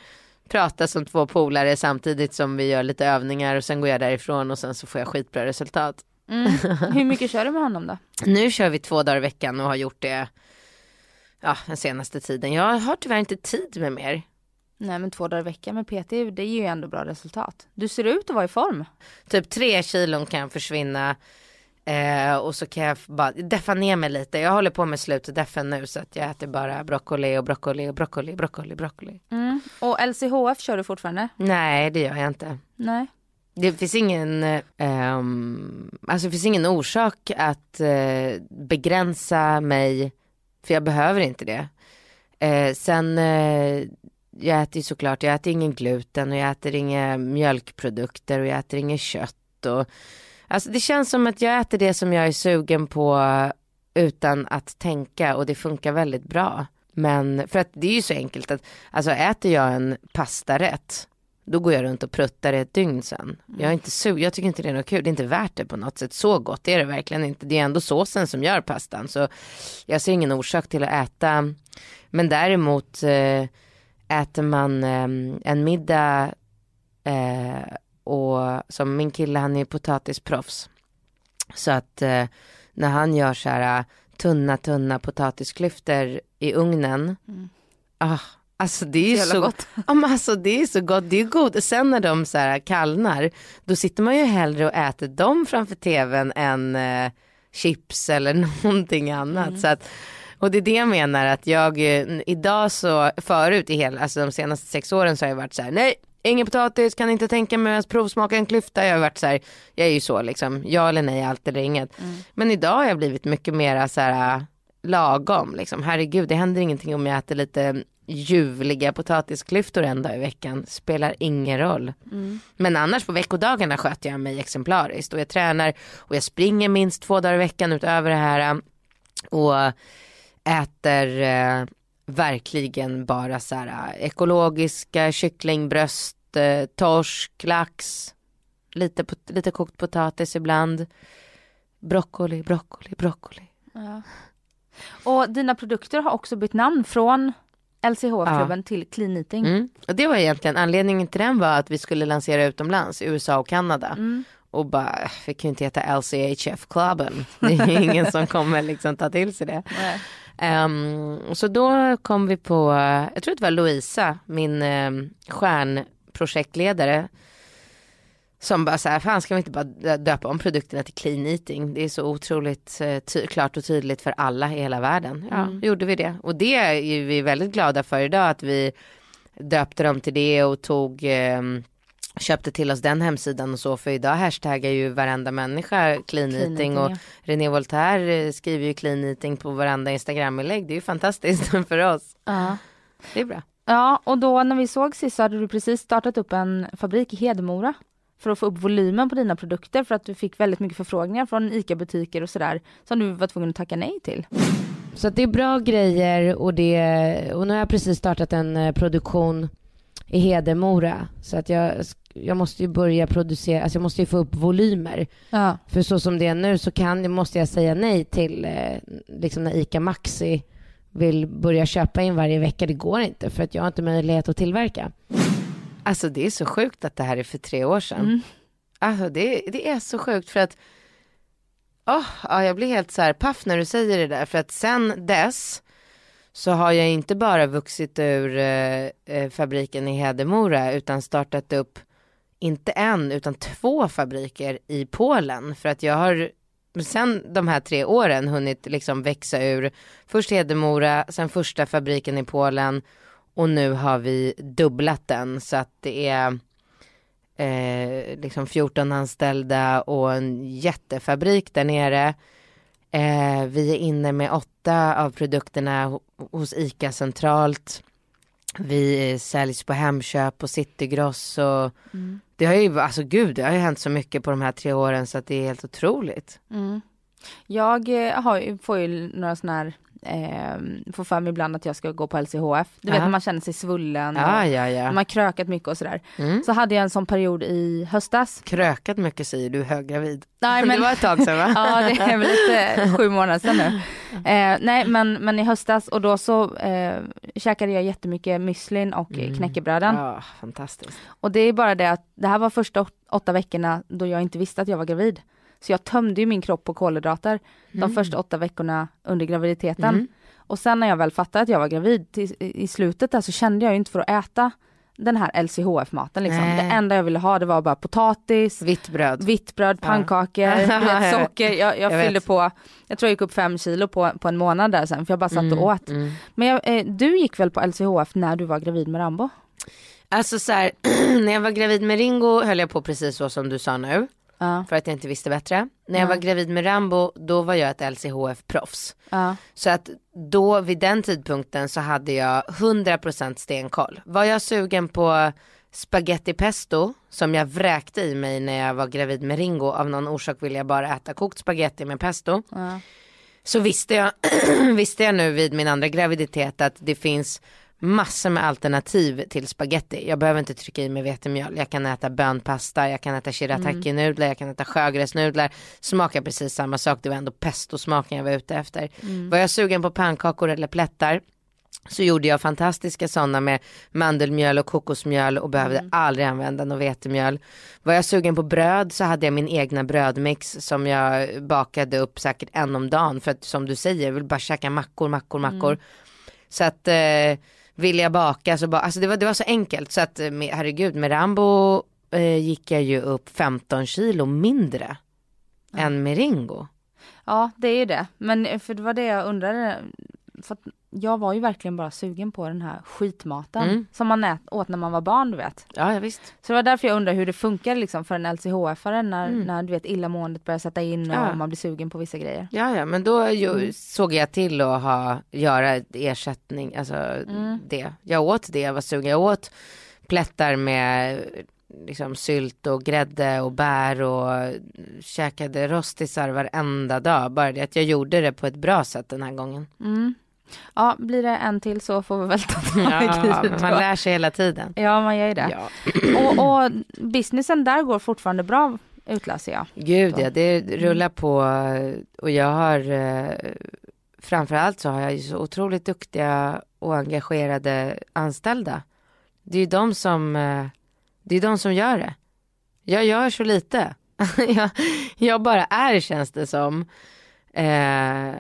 Speaker 3: pratar som två polare samtidigt som vi gör lite övningar och sen går jag därifrån och sen så får jag skitbra resultat.
Speaker 2: Mm. *laughs* Hur mycket kör du med honom då?
Speaker 3: Nu kör vi två dagar i veckan och har gjort det ja, den senaste tiden. Jag har tyvärr inte tid med mer.
Speaker 2: Nej men två dagar i veckan med PT, det ger ju ändå bra resultat. Du ser ut att vara i form.
Speaker 3: Typ tre kilon kan försvinna eh, och så kan jag bara deffa ner mig lite. Jag håller på med slutdeffen nu så att jag äter bara broccoli och broccoli och broccoli, broccoli, broccoli.
Speaker 2: Mm. Och LCHF kör du fortfarande?
Speaker 3: Nej, det gör jag inte.
Speaker 2: Nej.
Speaker 3: Det finns ingen, eh, alltså det finns ingen orsak att eh, begränsa mig, för jag behöver inte det. Eh, sen, eh, jag äter ju såklart, jag äter ingen gluten och jag äter inga mjölkprodukter och jag äter inget kött. Och, alltså det känns som att jag äter det som jag är sugen på utan att tänka och det funkar väldigt bra. Men för att det är ju så enkelt att, alltså äter jag en pastarätt då går jag runt och pruttar i ett dygn sen. Jag är inte su jag tycker inte det är något kul, det är inte värt det på något sätt. Så gott är det verkligen inte. Det är ändå såsen som gör pastan. Så jag ser ingen orsak till att äta. Men däremot eh, äter man eh, en middag eh, och som min kille han är potatisproffs. Så att eh, när han gör så här tunna tunna potatisklyftor i ugnen.
Speaker 2: Mm.
Speaker 3: Ah, alltså det är ju
Speaker 2: Jävla
Speaker 3: så
Speaker 2: gott. *laughs*
Speaker 3: Ja men alltså det är så gott, det är gott. Sen när de så här kallnar, då sitter man ju hellre och äter dem framför tvn än eh, chips eller *laughs* någonting annat. Så att, och det är det jag menar att jag eh, idag så, förut i hela, alltså de senaste sex åren så har jag varit så här, nej, ingen potatis, kan inte tänka mig att provsmaka en klyfta. Jag har varit så här, jag är ju så liksom, ja eller nej, allt eller inget. Men idag har jag blivit mycket mera så här lagom liksom. Herregud, det händer ingenting om jag äter lite ljuvliga potatisklyftor en dag i veckan. Spelar ingen roll. Men annars på veckodagarna sköter jag mig exemplariskt och jag tränar och jag springer minst två dagar i veckan utöver det här. Och äter eh, verkligen bara så här eh, ekologiska kycklingbröst, eh, torsk, lax, lite, lite kokt potatis ibland. Broccoli, broccoli, broccoli.
Speaker 2: Ja. Och dina produkter har också bytt namn från LCHF-klubben till Clean Eating.
Speaker 3: Mm. Och det var egentligen anledningen till den var att vi skulle lansera utomlands, USA och Kanada.
Speaker 2: Mm.
Speaker 3: Och bara, vi kan ju inte heta LCHF-klubben. Det är ingen som kommer liksom ta till sig det.
Speaker 2: Nej.
Speaker 3: Ehm, så då kom vi på, jag tror det var Louisa, min um, stjärnprojektledare. Som bara så här, fan ska vi inte bara dö- döpa om produkterna till clean eating? Det är så otroligt eh, ty- klart och tydligt för alla i hela världen. Ja,
Speaker 2: Mm.
Speaker 3: gjorde vi det. Och det är vi väldigt glada för idag, att vi döpte dem till det och tog ehm, köpte till oss den hemsidan och så för idag hashtaggar ju varenda människa clean,
Speaker 2: Clean
Speaker 3: eating och
Speaker 2: ja.
Speaker 3: René Voltaire eh, skriver ju clean eating på varenda instagraminlägg. Det är ju fantastiskt *laughs* för oss.
Speaker 2: Ja.
Speaker 3: Det är bra.
Speaker 2: ja, och då när vi såg sist så hade du precis startat upp en fabrik i Hedemora för att få upp volymen på dina produkter för att du fick väldigt mycket förfrågningar från ICA-butiker och sådär som du var tvungen att tacka nej till.
Speaker 4: Så att det är bra grejer och, det, och nu har jag precis startat en eh, produktion i Hedemora. Så att jag, jag måste ju börja producera, alltså jag måste ju få upp volymer.
Speaker 2: Ja.
Speaker 4: För så som det är nu så kan, måste jag säga nej till eh, liksom när ICA Maxi vill börja köpa in varje vecka. Det går inte för att jag har inte möjlighet att tillverka.
Speaker 3: Alltså det är så sjukt att det här är för tre år sedan.
Speaker 2: Mm.
Speaker 3: Alltså det, det är så sjukt för att Åh, ja, jag blir helt så här paff när du säger det där för att sen dess så har jag inte bara vuxit ur eh, eh, fabriken i Hedemora utan startat upp inte en utan två fabriker i Polen för att jag har sen de här tre åren hunnit liksom växa ur först Hedemora, sen första fabriken i Polen och nu har vi dubblat den så att det är eh, liksom 14 anställda och en jättefabrik där nere. Eh, vi är inne med åtta av produkterna ho- hos ICA centralt. Vi eh, säljs på Hemköp och Citygross och
Speaker 2: Mm.
Speaker 3: det har ju, alltså gud det har ju hänt så mycket på de här tre åren så att det är helt otroligt.
Speaker 2: Mm. Jag eh, har, får ju några sådana här, eh, får för mig ibland att jag ska gå på LCHF. Du vet när man känner sig svullen
Speaker 3: Ja,
Speaker 2: och
Speaker 3: ja, ja.
Speaker 2: man har krökat mycket och sådär.
Speaker 3: Mm.
Speaker 2: Så hade jag en sån period i höstas.
Speaker 3: Krökat mycket säger du, höggravid.
Speaker 2: Nej, *laughs* men-
Speaker 3: Det var ett tag sedan va? *laughs*
Speaker 2: Ja det är väl lite *laughs* sju månader sedan nu. Eh, nej men, men i höstas och då så eh, käkade jag jättemycket müslin och
Speaker 3: Mm.
Speaker 2: knäckebröden.
Speaker 3: Ja, fantastiskt.
Speaker 2: Och det är bara det att det här var första åt- åtta veckorna då jag inte visste att jag var gravid. Så jag tömde ju min kropp på kolhydrater de första åtta veckorna under graviditeten.
Speaker 3: Mm.
Speaker 2: Och sen när jag väl fattade att jag var gravid till, i slutet där så kände jag ju inte för att äta den här LCHF-maten liksom.
Speaker 3: Nej.
Speaker 2: Det enda jag ville ha det var bara potatis,
Speaker 3: Vitt bröd.
Speaker 2: vitt bröd, pannkakor, *laughs*
Speaker 3: Ja.
Speaker 2: socker. Jag, jag,
Speaker 3: Jag
Speaker 2: fyllde
Speaker 3: vet.
Speaker 2: på, jag tror jag gick upp fem kilo på, på en månad där sen för jag bara satt och åt.
Speaker 3: Mm.
Speaker 2: Men jag, eh, du gick väl på LCHF när du var gravid med Rambo?
Speaker 3: Alltså så här, *clears throat* när jag var gravid med Ringo höll jag på precis så som du sa nu.
Speaker 2: Ja.
Speaker 3: För att jag inte visste bättre. När jag
Speaker 2: Ja.
Speaker 3: var gravid med Rambo, då var jag ett LCHF-proffs. Så att då vid den tidpunkten så hade jag 100% stenkoll. Var jag sugen på spaghetti pesto som jag vräkte i mig när jag var gravid med Ringo. Av någon orsak ville jag bara äta kokt spaghetti med pesto.
Speaker 2: Ja.
Speaker 3: Så visste jag, *clears throat* visste jag nu vid min andra graviditet att det finns massor med alternativ till spaghetti. Jag behöver inte trycka i mig vetemjöl. Jag kan äta bönpasta, jag kan äta shirataki-nudlar, jag kan äta sjögräsnudlar. Smakar precis samma sak, det var ändå pestosmaken jag var ute efter. Var jag sugen på pannkakor eller plättar så gjorde jag fantastiska sådana med mandelmjöl och kokosmjöl och behövde aldrig använda något vetemjöl. Var jag sugen på bröd så hade jag min egna brödmix som jag bakade upp säkert en om dagen för att som du säger, jag vill bara käka mackor, mackor, mackor. Så att eh, ville jag baka så bara, alltså det var, det var så enkelt så att eh, med, herregud med Rambo eh, gick jag ju upp 15 kilo mindre än med Ringo.
Speaker 2: Ja, det är ju det. Men eh, för det var det jag undrade. För jag var ju verkligen bara sugen på den här skitmaten
Speaker 3: Mm.
Speaker 2: som man ät, åt när man var barn, du vet.
Speaker 3: Ja, ja visst.
Speaker 2: Så det var därför jag undrar hur det funkar liksom för en LCHF-are när,
Speaker 3: Mm.
Speaker 2: när du vet illamåendet börjar sätta in och
Speaker 3: Ja.
Speaker 2: man blir sugen på vissa grejer.
Speaker 3: Ja, ja, men då ju,
Speaker 2: Mm.
Speaker 3: såg jag till att ha, göra ersättning, alltså
Speaker 2: Mm.
Speaker 3: det. Jag åt det, jag var sugen. Jag åt plättar med liksom sylt och grädde och bär och käkade rostisar varenda dag. Bara det att jag gjorde det på ett bra sätt den här gången.
Speaker 2: Mm. Ja, blir det en till så får vi väl ta tag i det
Speaker 3: man lär sig hela tiden.
Speaker 2: Ja, man gör ju det.
Speaker 3: Ja.
Speaker 2: Och, och businessen där går fortfarande bra utläser jag.
Speaker 3: Gud
Speaker 2: Så.
Speaker 3: ja, det rullar på och jag har eh, framförallt så har jag ju så otroligt duktiga och engagerade anställda. Det är ju de som, eh, det är de som gör det. Jag gör så lite. *laughs* jag, jag bara är känns det som. Eh,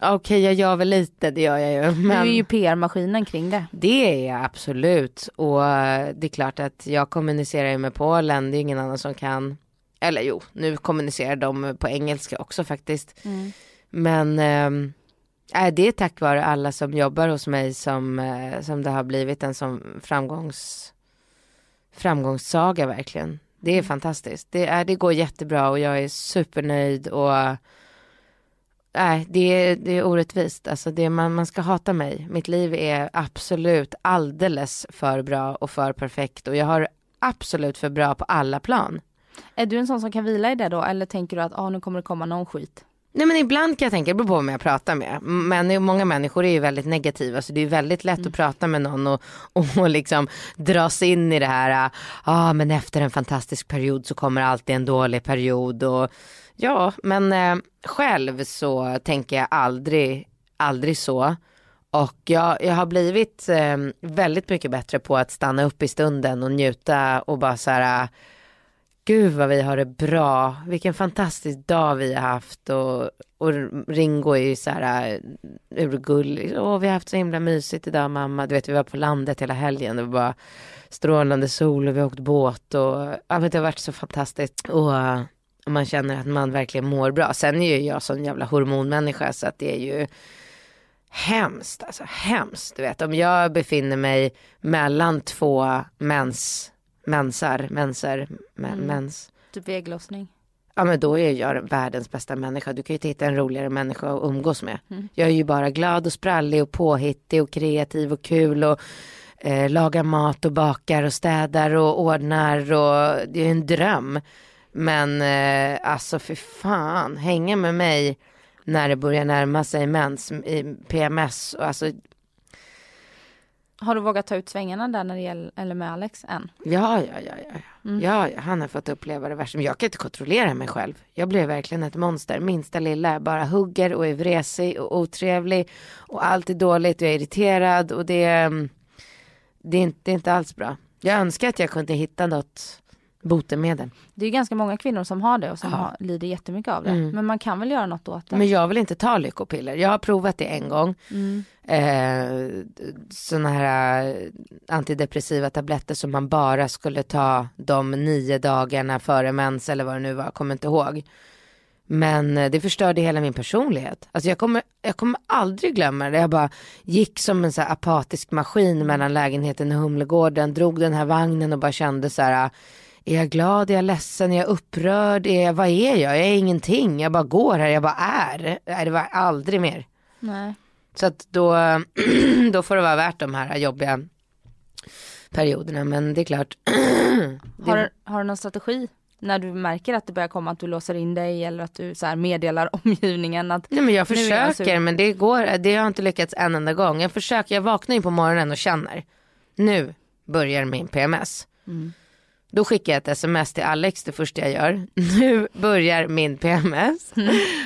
Speaker 3: Okej, jag gör väl lite, det gör jag ju.
Speaker 2: Du är
Speaker 3: Men
Speaker 2: ju PR-maskinen kring det.
Speaker 3: det är jag absolut. Och eh, det är klart att jag kommunicerar ju med Polen, det är ingen annan som kan. Eller jo, nu kommunicerar de på engelska också faktiskt. Men ehm, äh, det är tack vare alla som jobbar hos mig som, eh, som det har blivit en sån framgångs, framgångssaga verkligen. Det är fantastiskt. Det, är, det går jättebra och jag är supernöjd och Nej, det är, det är orättvist. Alltså det, man, man ska hata mig. Mitt liv är absolut alldeles för bra och för perfekt. Och jag har absolut för bra på alla plan.
Speaker 2: Är du en sån som kan vila i det då eller tänker du att ah, nu kommer det komma någon skit?
Speaker 3: Nej men ibland kan jag tänka, det beror på vem jag pratar med. Men många människor är ju väldigt negativa så det är väldigt lätt att prata med någon och, *laughs* och liksom dras in i det här, ja ah, men efter en fantastisk period så kommer alltid en dålig period och ja men eh, själv så tänker jag aldrig, aldrig så. Och jag, jag har blivit eh, väldigt mycket bättre på att stanna upp i stunden och njuta och bara så här gud vad vi har det bra, vilken fantastisk dag vi har haft. Och, och Ringo är ju så här eh, urgullig, åh vi har haft så himla mysigt idag mamma, du vet vi var på landet hela helgen, det var bara strålande sol och vi har åkt båt och ja men det har varit så fantastiskt. Och äh, man känner att man verkligen mår bra. Sen är ju jag sån jävla hormonmänniska så att det är ju hemskt, alltså hemskt. Du vet om jag befinner mig mellan två mens, mensar, menser, men,
Speaker 2: Mm.
Speaker 3: mens.
Speaker 2: Typ ägglossning?
Speaker 3: Ja men då är jag världens bästa människa. Du kan ju inte hitta en roligare människa att umgås med.
Speaker 2: Mm.
Speaker 3: Jag är ju bara glad och sprallig och påhittig och kreativ och kul och eh, lagar mat och bakar och städar och ordnar och det är en dröm. Men eh, alltså för fan, hänga med mig när det börjar närma sig mens, i PMS och alltså
Speaker 2: Har du vågat ta ut svängarna där när det gäller, eller med Alex än?
Speaker 3: Ja, ja, ja, ja.
Speaker 2: Mm.
Speaker 3: ja, ja, han har fått uppleva det värsta. Men jag kan inte kontrollera mig själv. Jag blev verkligen ett monster. Minsta lilla, bara hugger och är vresig och otrevlig. Och allt är dåligt och jag är irriterad och det, mm, det, är, inte, det är inte alls bra. Jag önskar att jag kunde hitta något botemedel.
Speaker 2: Det är ganska många kvinnor som har det och som
Speaker 3: Ja.
Speaker 2: har, lider jättemycket av det.
Speaker 3: Mm.
Speaker 2: Men man kan väl göra något åt det?
Speaker 3: Men jag vill inte ta lyckopiller. Jag har provat det en gång.
Speaker 2: Mm.
Speaker 3: Eh, sådana här eh, antidepressiva tabletter som man bara skulle ta de nio dagarna före mens eller vad det nu var, jag kommer inte ihåg. Men eh, det förstörde hela min personlighet. Alltså jag kommer, jag kommer aldrig glömma det. Jag bara gick som en så apatisk maskin mellan lägenheten och Humlegården, drog den här vagnen och bara kände så här, är jag glad, är jag ledsen, är jag upprörd, är jag, vad är jag? Jag är ingenting, jag bara går här, jag bara är. Nej, det var aldrig mer.
Speaker 2: Nej.
Speaker 3: Så att då, *clears throat* då får det vara värt de här jobbiga perioderna. Men det är klart. *clears throat* det,
Speaker 2: Har, har du någon strategi? När du märker att det börjar komma att du låser in dig eller att du så meddelar *laughs* omgivningen att
Speaker 3: nej men jag
Speaker 2: jag
Speaker 3: försöker
Speaker 2: sur.
Speaker 3: men det går, det har jag inte lyckats en enda gång. Jag försöker, jag vaknar ju på morgonen och känner. Nu börjar min PMS.
Speaker 2: Mm.
Speaker 3: Då skickar jag ett sms till Alex det första jag gör. *laughs* Nu börjar min PMS.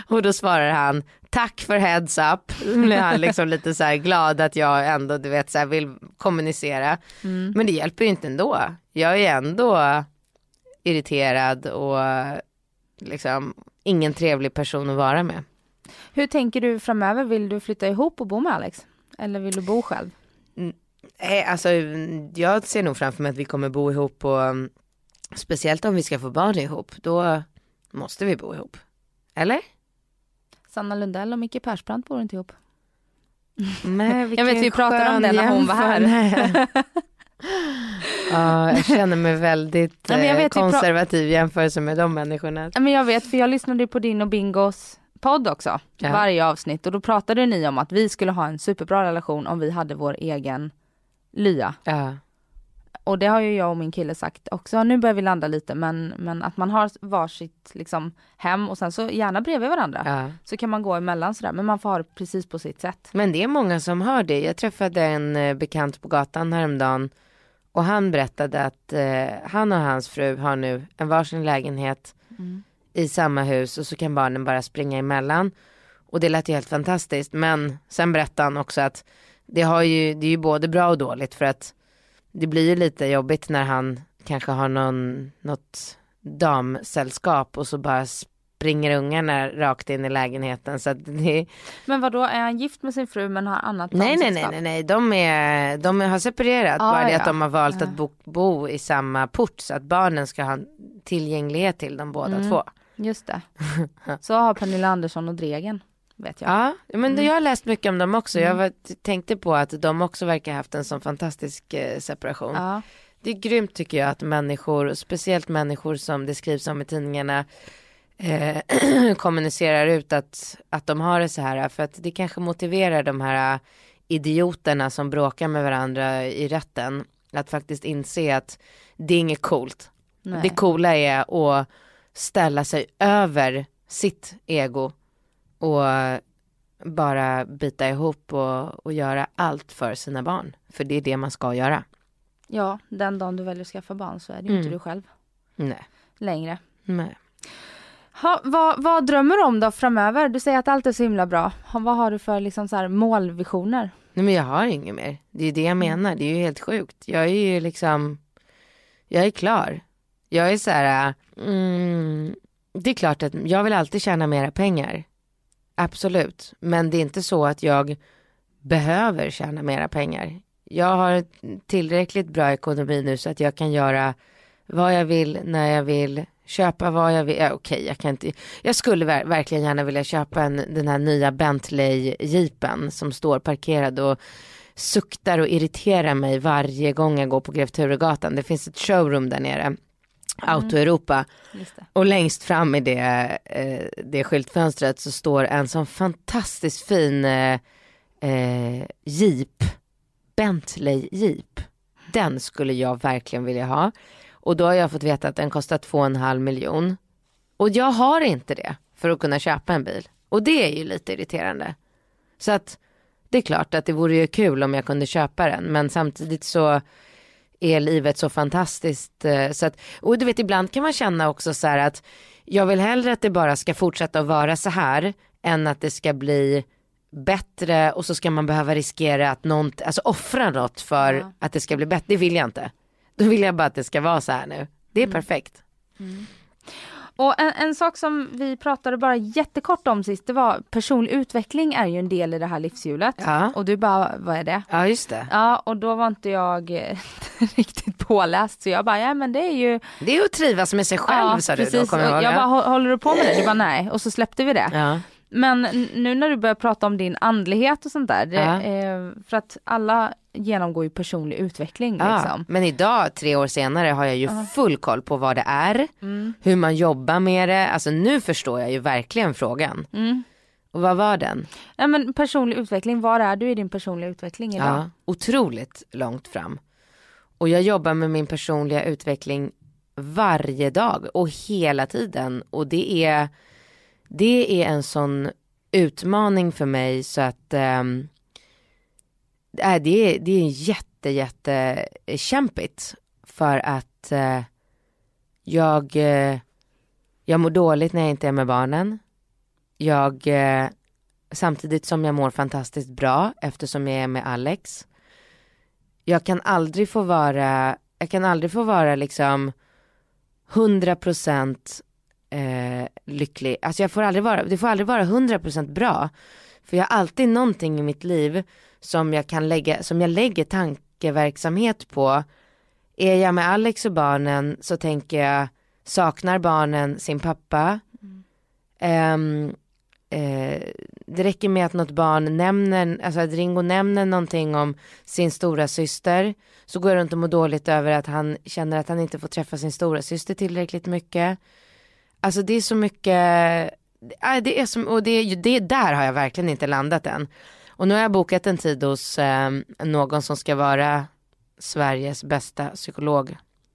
Speaker 3: Och då svarar han tack för heads up. Då blir han liksom *laughs* lite så här glad att jag ändå du vet så här vill kommunicera.
Speaker 2: Mm.
Speaker 3: Men det hjälper ju inte ändå. Jag är ändå irriterad och liksom ingen trevlig person att vara med.
Speaker 2: Hur tänker du framöver? Vill du flytta ihop och bo med Alex? Eller vill du bo själv?
Speaker 3: Eh, Alltså jag ser nog framför mig att vi kommer bo ihop och mm, speciellt om vi ska få barn ihop, då måste vi bo ihop. Eller?
Speaker 2: Sanna Lundell och Micke Persbrandt bor inte ihop. *laughs*
Speaker 3: Nej,
Speaker 2: Jag vet, vi pratade om det när hon var här.
Speaker 3: ja, jag känner mig väldigt
Speaker 2: Nej,
Speaker 3: eh,
Speaker 2: vet,
Speaker 3: konservativ i jämförelse med de människorna.
Speaker 2: Ja, Men jag vet, för jag lyssnade på din och Bingos podd också.
Speaker 3: Ja.
Speaker 2: Varje avsnitt. Och då pratade ni om att vi skulle ha en superbra relation om vi hade vår egen lya.
Speaker 3: Ja.
Speaker 2: Och det har ju jag och min kille sagt också. Nu börjar vi landa lite men, men att man har varsitt liksom, hem och sen så gärna bredvid varandra.
Speaker 3: Ja.
Speaker 2: Så kan man gå emellan sådär men man får ha det precis på sitt sätt.
Speaker 3: Men det är många som har det. Jag träffade en eh, bekant på gatan häromdagen och han berättade att eh, han och hans fru har nu en varsin lägenhet
Speaker 2: Mm.
Speaker 3: i samma hus och så kan barnen bara springa emellan. Och det lät ju helt fantastiskt. Men sen berättade han också att det, har ju, det är ju både bra och dåligt för att det blir ju lite jobbigt när han kanske har någon, något damsällskap och så bara springer ungarna rakt in i lägenheten. Så att det,
Speaker 2: Men vad då är han gift med sin fru men har annat
Speaker 3: Nej nej nej nej, nej. De, är, de har separerat.
Speaker 2: Ah,
Speaker 3: bara det
Speaker 2: ja.
Speaker 3: att de har valt att bo, bo i samma port så att barnen ska ha tillgänglighet till dem båda
Speaker 2: Mm.
Speaker 3: två.
Speaker 2: Just det. *laughs* Så har Pernilla Andersson och Dregen. Vet jag.
Speaker 3: Ja, men
Speaker 2: Mm.
Speaker 3: jag har läst mycket om dem också. Jag var, tänkte på att de också verkar ha haft en sån fantastisk eh, separation.
Speaker 2: Ja.
Speaker 3: Det är grymt tycker jag att människor, speciellt människor som det skrivs om i tidningarna, eh, *clears throat* kommunicerar ut att, att de har det så här. För att det kanske motiverar de här idioterna som bråkar med varandra i rätten. Att faktiskt inse att det är inget coolt.
Speaker 2: Nej.
Speaker 3: Det coola är att ställa sig över sitt ego och bara bita ihop och, och göra allt för sina barn. För det är det man ska göra.
Speaker 2: Ja, den dagen du väljer att skaffa barn så är det ju inte
Speaker 3: Mm.
Speaker 2: du själv
Speaker 3: Nej.
Speaker 2: längre.
Speaker 3: Nej.
Speaker 2: Ha, vad, vad drömmer du om då framöver? Du säger att allt är så himla bra. Ha, vad har du för liksom så här målvisioner?
Speaker 3: Nej men jag har inget mer. Det är det jag menar. Det är ju helt sjukt. Jag är ju liksom, jag är klar. Jag är så här, mm, det är klart att jag vill alltid tjäna mera pengar. Absolut. Men det är inte så att jag behöver tjäna mera pengar. Jag har tillräckligt bra ekonomi nu så att jag kan göra vad jag vill, när jag vill, köpa vad jag vill. Ja, Okej, jag kan inte. Jag skulle ver- verkligen gärna vilja köpa en, den här nya Bentley jeepen som står parkerad och suktar och irriterar mig varje gång jag går på Grev Turegatan. Det finns ett showroom där nere, Auto Europa.
Speaker 2: Just det.
Speaker 3: Och längst fram i det, eh, det skyltfönstret så står en sån fantastiskt fin eh, eh, Jeep Bentley Jeep. Den skulle jag verkligen vilja ha. Och då har jag fått veta att den kostar två och en halv miljon. Och jag har inte det för att kunna köpa en bil. Och det är ju lite irriterande. Så att det är klart att det vore ju kul om jag kunde köpa den. Men samtidigt så är livet så fantastiskt. eh, Så att, och du vet ibland kan man känna också så här att jag vill hellre att det bara ska fortsätta att vara så här än att det ska bli bättre och så ska man behöva riskera att någon, alltså offra något för
Speaker 2: Ja.
Speaker 3: att det ska bli bättre. Det vill jag inte. Då vill jag bara att det ska vara så här nu. Det är perfekt.
Speaker 2: Och en, en sak som vi pratade bara jättekort om sist, det var personlig utveckling är ju en del i det här livshjulet.
Speaker 3: Ja.
Speaker 2: Och du bara, vad är det?
Speaker 3: Ja just det.
Speaker 2: Ja, och då var inte jag eh, *laughs* riktigt påläst så jag bara, ja men det är ju
Speaker 3: Det är att trivas med sig själv sa du då,
Speaker 2: precis.
Speaker 3: kommer jag ihåg.
Speaker 2: jag
Speaker 3: ja.
Speaker 2: bara, "Hå- håller du på med det? Du bara, nej. Och så släppte vi det.
Speaker 3: Ja.
Speaker 2: Men nu när du börjar prata om din andlighet och sånt där, det, eh, för att alla genomgår ju personlig utveckling liksom.
Speaker 3: men idag, tre år senare, har jag ju full koll på vad det är,
Speaker 2: Mm.
Speaker 3: hur man jobbar med det. Alltså nu förstår jag ju verkligen frågan.
Speaker 2: Mm.
Speaker 3: Och vad var den?
Speaker 2: Ja, men personlig utveckling, var är du i din personliga utveckling idag?
Speaker 3: Ja, otroligt långt fram. Och jag jobbar med min personliga utveckling varje dag och hela tiden. Och det är, det är en sån utmaning för mig så att ehm, äh, det, är, det är jätte, jätte eh, kämpigt. För att eh, jag, eh, jag mår dåligt när jag inte är med barnen. Jag, eh, samtidigt som jag mår fantastiskt bra eftersom jag är med Alex. Jag kan aldrig få vara, jag kan aldrig få vara liksom 100% eh, lycklig. Alltså jag får aldrig vara, det får aldrig vara 100% bra. För jag har alltid någonting i mitt liv som jag kan lägga, som jag lägger tankeverksamhet på. Är jag med Alex och barnen så tänker jag, saknar barnen sin pappa? Ehm, eh, det räcker med att något barn nämner, alltså att Ringo nämner någonting om sin stora syster så går jag runt och mår dåligt över att han känner att han inte får träffa sin stora syster tillräckligt mycket. Alltså det är så mycket, äh, det är som, och det, det där har jag verkligen inte landat än. Och nu har jag bokat en tid hos eh, någon som ska vara Sveriges bästa psykolog.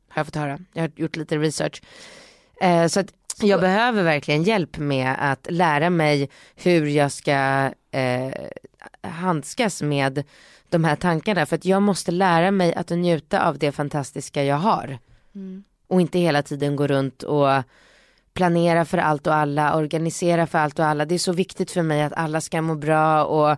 Speaker 3: Har jag fått höra. Jag har gjort lite research. Eh, så att jag behöver verkligen hjälp med att lära mig hur jag ska eh, handskas med de här tankarna. För att jag måste lära mig att njuta av det fantastiska jag har. Och inte hela tiden gå runt och planera för allt och alla, organisera för allt och alla. Det är så viktigt för mig att alla ska må bra och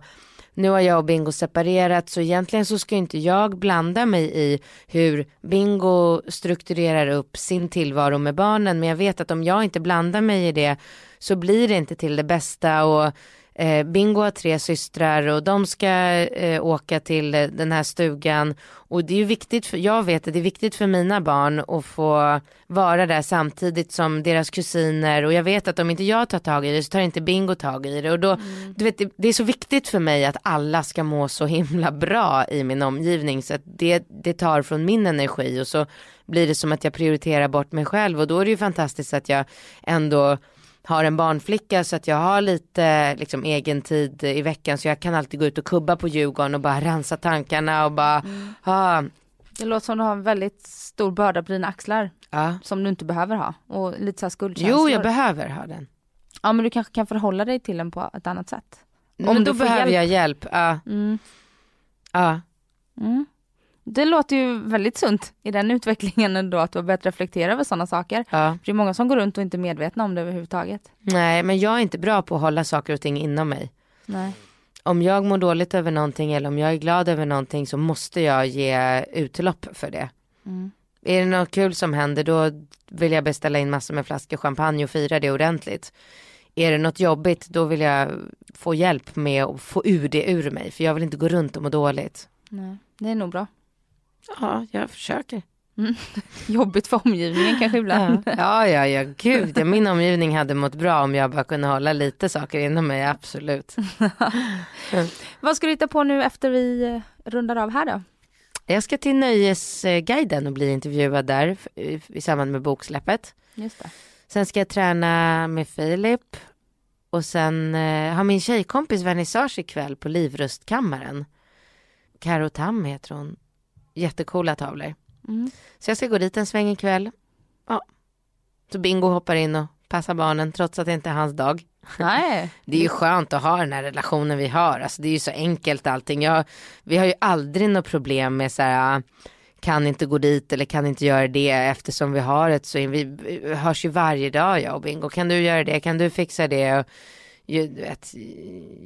Speaker 3: nu har jag och Bingo separerat så egentligen så ska inte jag blanda mig i hur Bingo strukturerar upp sin tillvaro med barnen men jag vet att om jag inte blandar mig i det så blir det inte till det bästa och eh, Bingo har tre systrar och de ska eh, åka till eh, den här stugan. Och det är ju viktigt, för, jag vet att det är viktigt för mina barn att få vara där samtidigt som deras kusiner. Och jag vet att om inte jag tar tag i det så tar inte Bingo tag i det. Och då, du vet det, det är så viktigt för mig att alla ska må så himla bra i min omgivning. Så att det, det tar från min energi och så blir det som att jag prioriterar bort mig själv. Och då är det ju fantastiskt att jag ändå har en barnflicka så att jag har lite liksom egen tid i veckan så jag kan alltid gå ut och kubba på Djurgården och bara rensa tankarna och bara, ah,
Speaker 2: Det låter som du har en väldigt stor börda på dina axlar
Speaker 3: ja.
Speaker 2: som du inte behöver ha och lite så här skuldkänslor.
Speaker 3: Jo jag behöver ha den.
Speaker 2: Ja men du kanske kan förhålla dig till den på ett annat sätt.
Speaker 3: Men
Speaker 2: Om
Speaker 3: då
Speaker 2: du får
Speaker 3: behöver
Speaker 2: hjälp.
Speaker 3: jag hjälp. Ja,
Speaker 2: Mm.
Speaker 3: ja.
Speaker 2: Mm. Det låter ju väldigt sunt i den utvecklingen ändå att du har börjat reflektera över sådana saker.
Speaker 3: ja.
Speaker 2: Det är många som går runt och inte är medvetna om det överhuvudtaget.
Speaker 3: Nej men jag är inte bra på att hålla saker och ting inom mig.
Speaker 2: Nej.
Speaker 3: Om jag mår dåligt över någonting eller om jag är glad över någonting så måste jag ge utlopp för det.
Speaker 2: Mm.
Speaker 3: Är det något kul som händer då vill jag beställa in massor med flaskor champagne och fira det ordentligt. Är det något jobbigt då vill jag få hjälp med att få ur det ur mig för jag vill inte gå runt och må dåligt.
Speaker 2: Nej. Det är nog bra.
Speaker 3: Ja, jag försöker. *laughs*
Speaker 2: Jobbigt för omgivningen kanske ibland. *laughs*
Speaker 3: Ja, ja, ja, gud. Ja, min omgivning hade mått bra om jag bara kunde hålla lite saker inom mig, absolut. *laughs*
Speaker 2: Vad ska du hitta på nu efter vi eh, rundar av här då?
Speaker 3: Jag ska till Nöjesguiden och bli intervjuad där i- i samband med boksläppet.
Speaker 2: Just det.
Speaker 3: Sen ska jag träna med Filip och sen eh, har min tjejkompis vernissage ikväll på Livrustkammaren. Karo Tam heter hon. Jättecoola tavlor.
Speaker 2: Mm.
Speaker 3: Så jag ska gå dit en sväng ikväll. Ja. Så Bingo hoppar in och passar barnen trots att det inte är hans dag.
Speaker 2: Nej. *laughs*
Speaker 3: Det är ju skönt att ha den här relationen vi har. Alltså det är ju så enkelt allting. Jag, vi har ju aldrig något problem med så här kan inte gå dit eller kan inte göra det eftersom vi har ett så vi hörs ju varje dag jag och Bingo. Kan du göra det? Kan du fixa det? Och,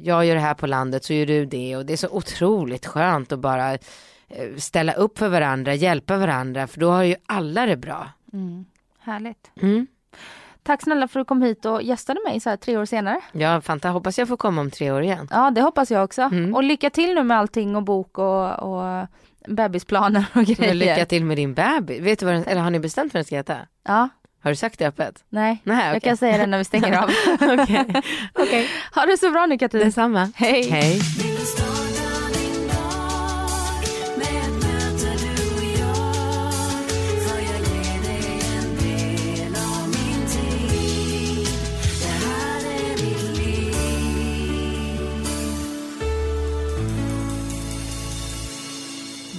Speaker 3: jag gör det här på landet så gör du det och det är så otroligt skönt att bara ställa upp för varandra, hjälpa varandra för då har ju alla det bra.
Speaker 2: Mm. Härligt.
Speaker 3: Mm.
Speaker 2: Tack snälla för att du kom hit och gästade mig så här tre år senare.
Speaker 3: Ja, Fanta, hoppas jag får komma om tre år igen.
Speaker 2: Ja, det hoppas jag också.
Speaker 3: Mm.
Speaker 2: Och lycka till nu med allting och bok och, och bebisplaner och grejer.
Speaker 3: Men lycka till med din bebis. Vet du vad den, eller har ni bestämt vad den ska heta?
Speaker 2: Ja,
Speaker 3: Har du sagt det öppet?
Speaker 2: nej.
Speaker 3: Nej,
Speaker 2: Jag
Speaker 3: okej.
Speaker 2: kan säga det när vi stänger *laughs* av.
Speaker 3: Okej. *laughs* Okej.
Speaker 2: Ha det så bra nu Katrin.
Speaker 3: Detsamma.
Speaker 2: Hej.
Speaker 3: Hej.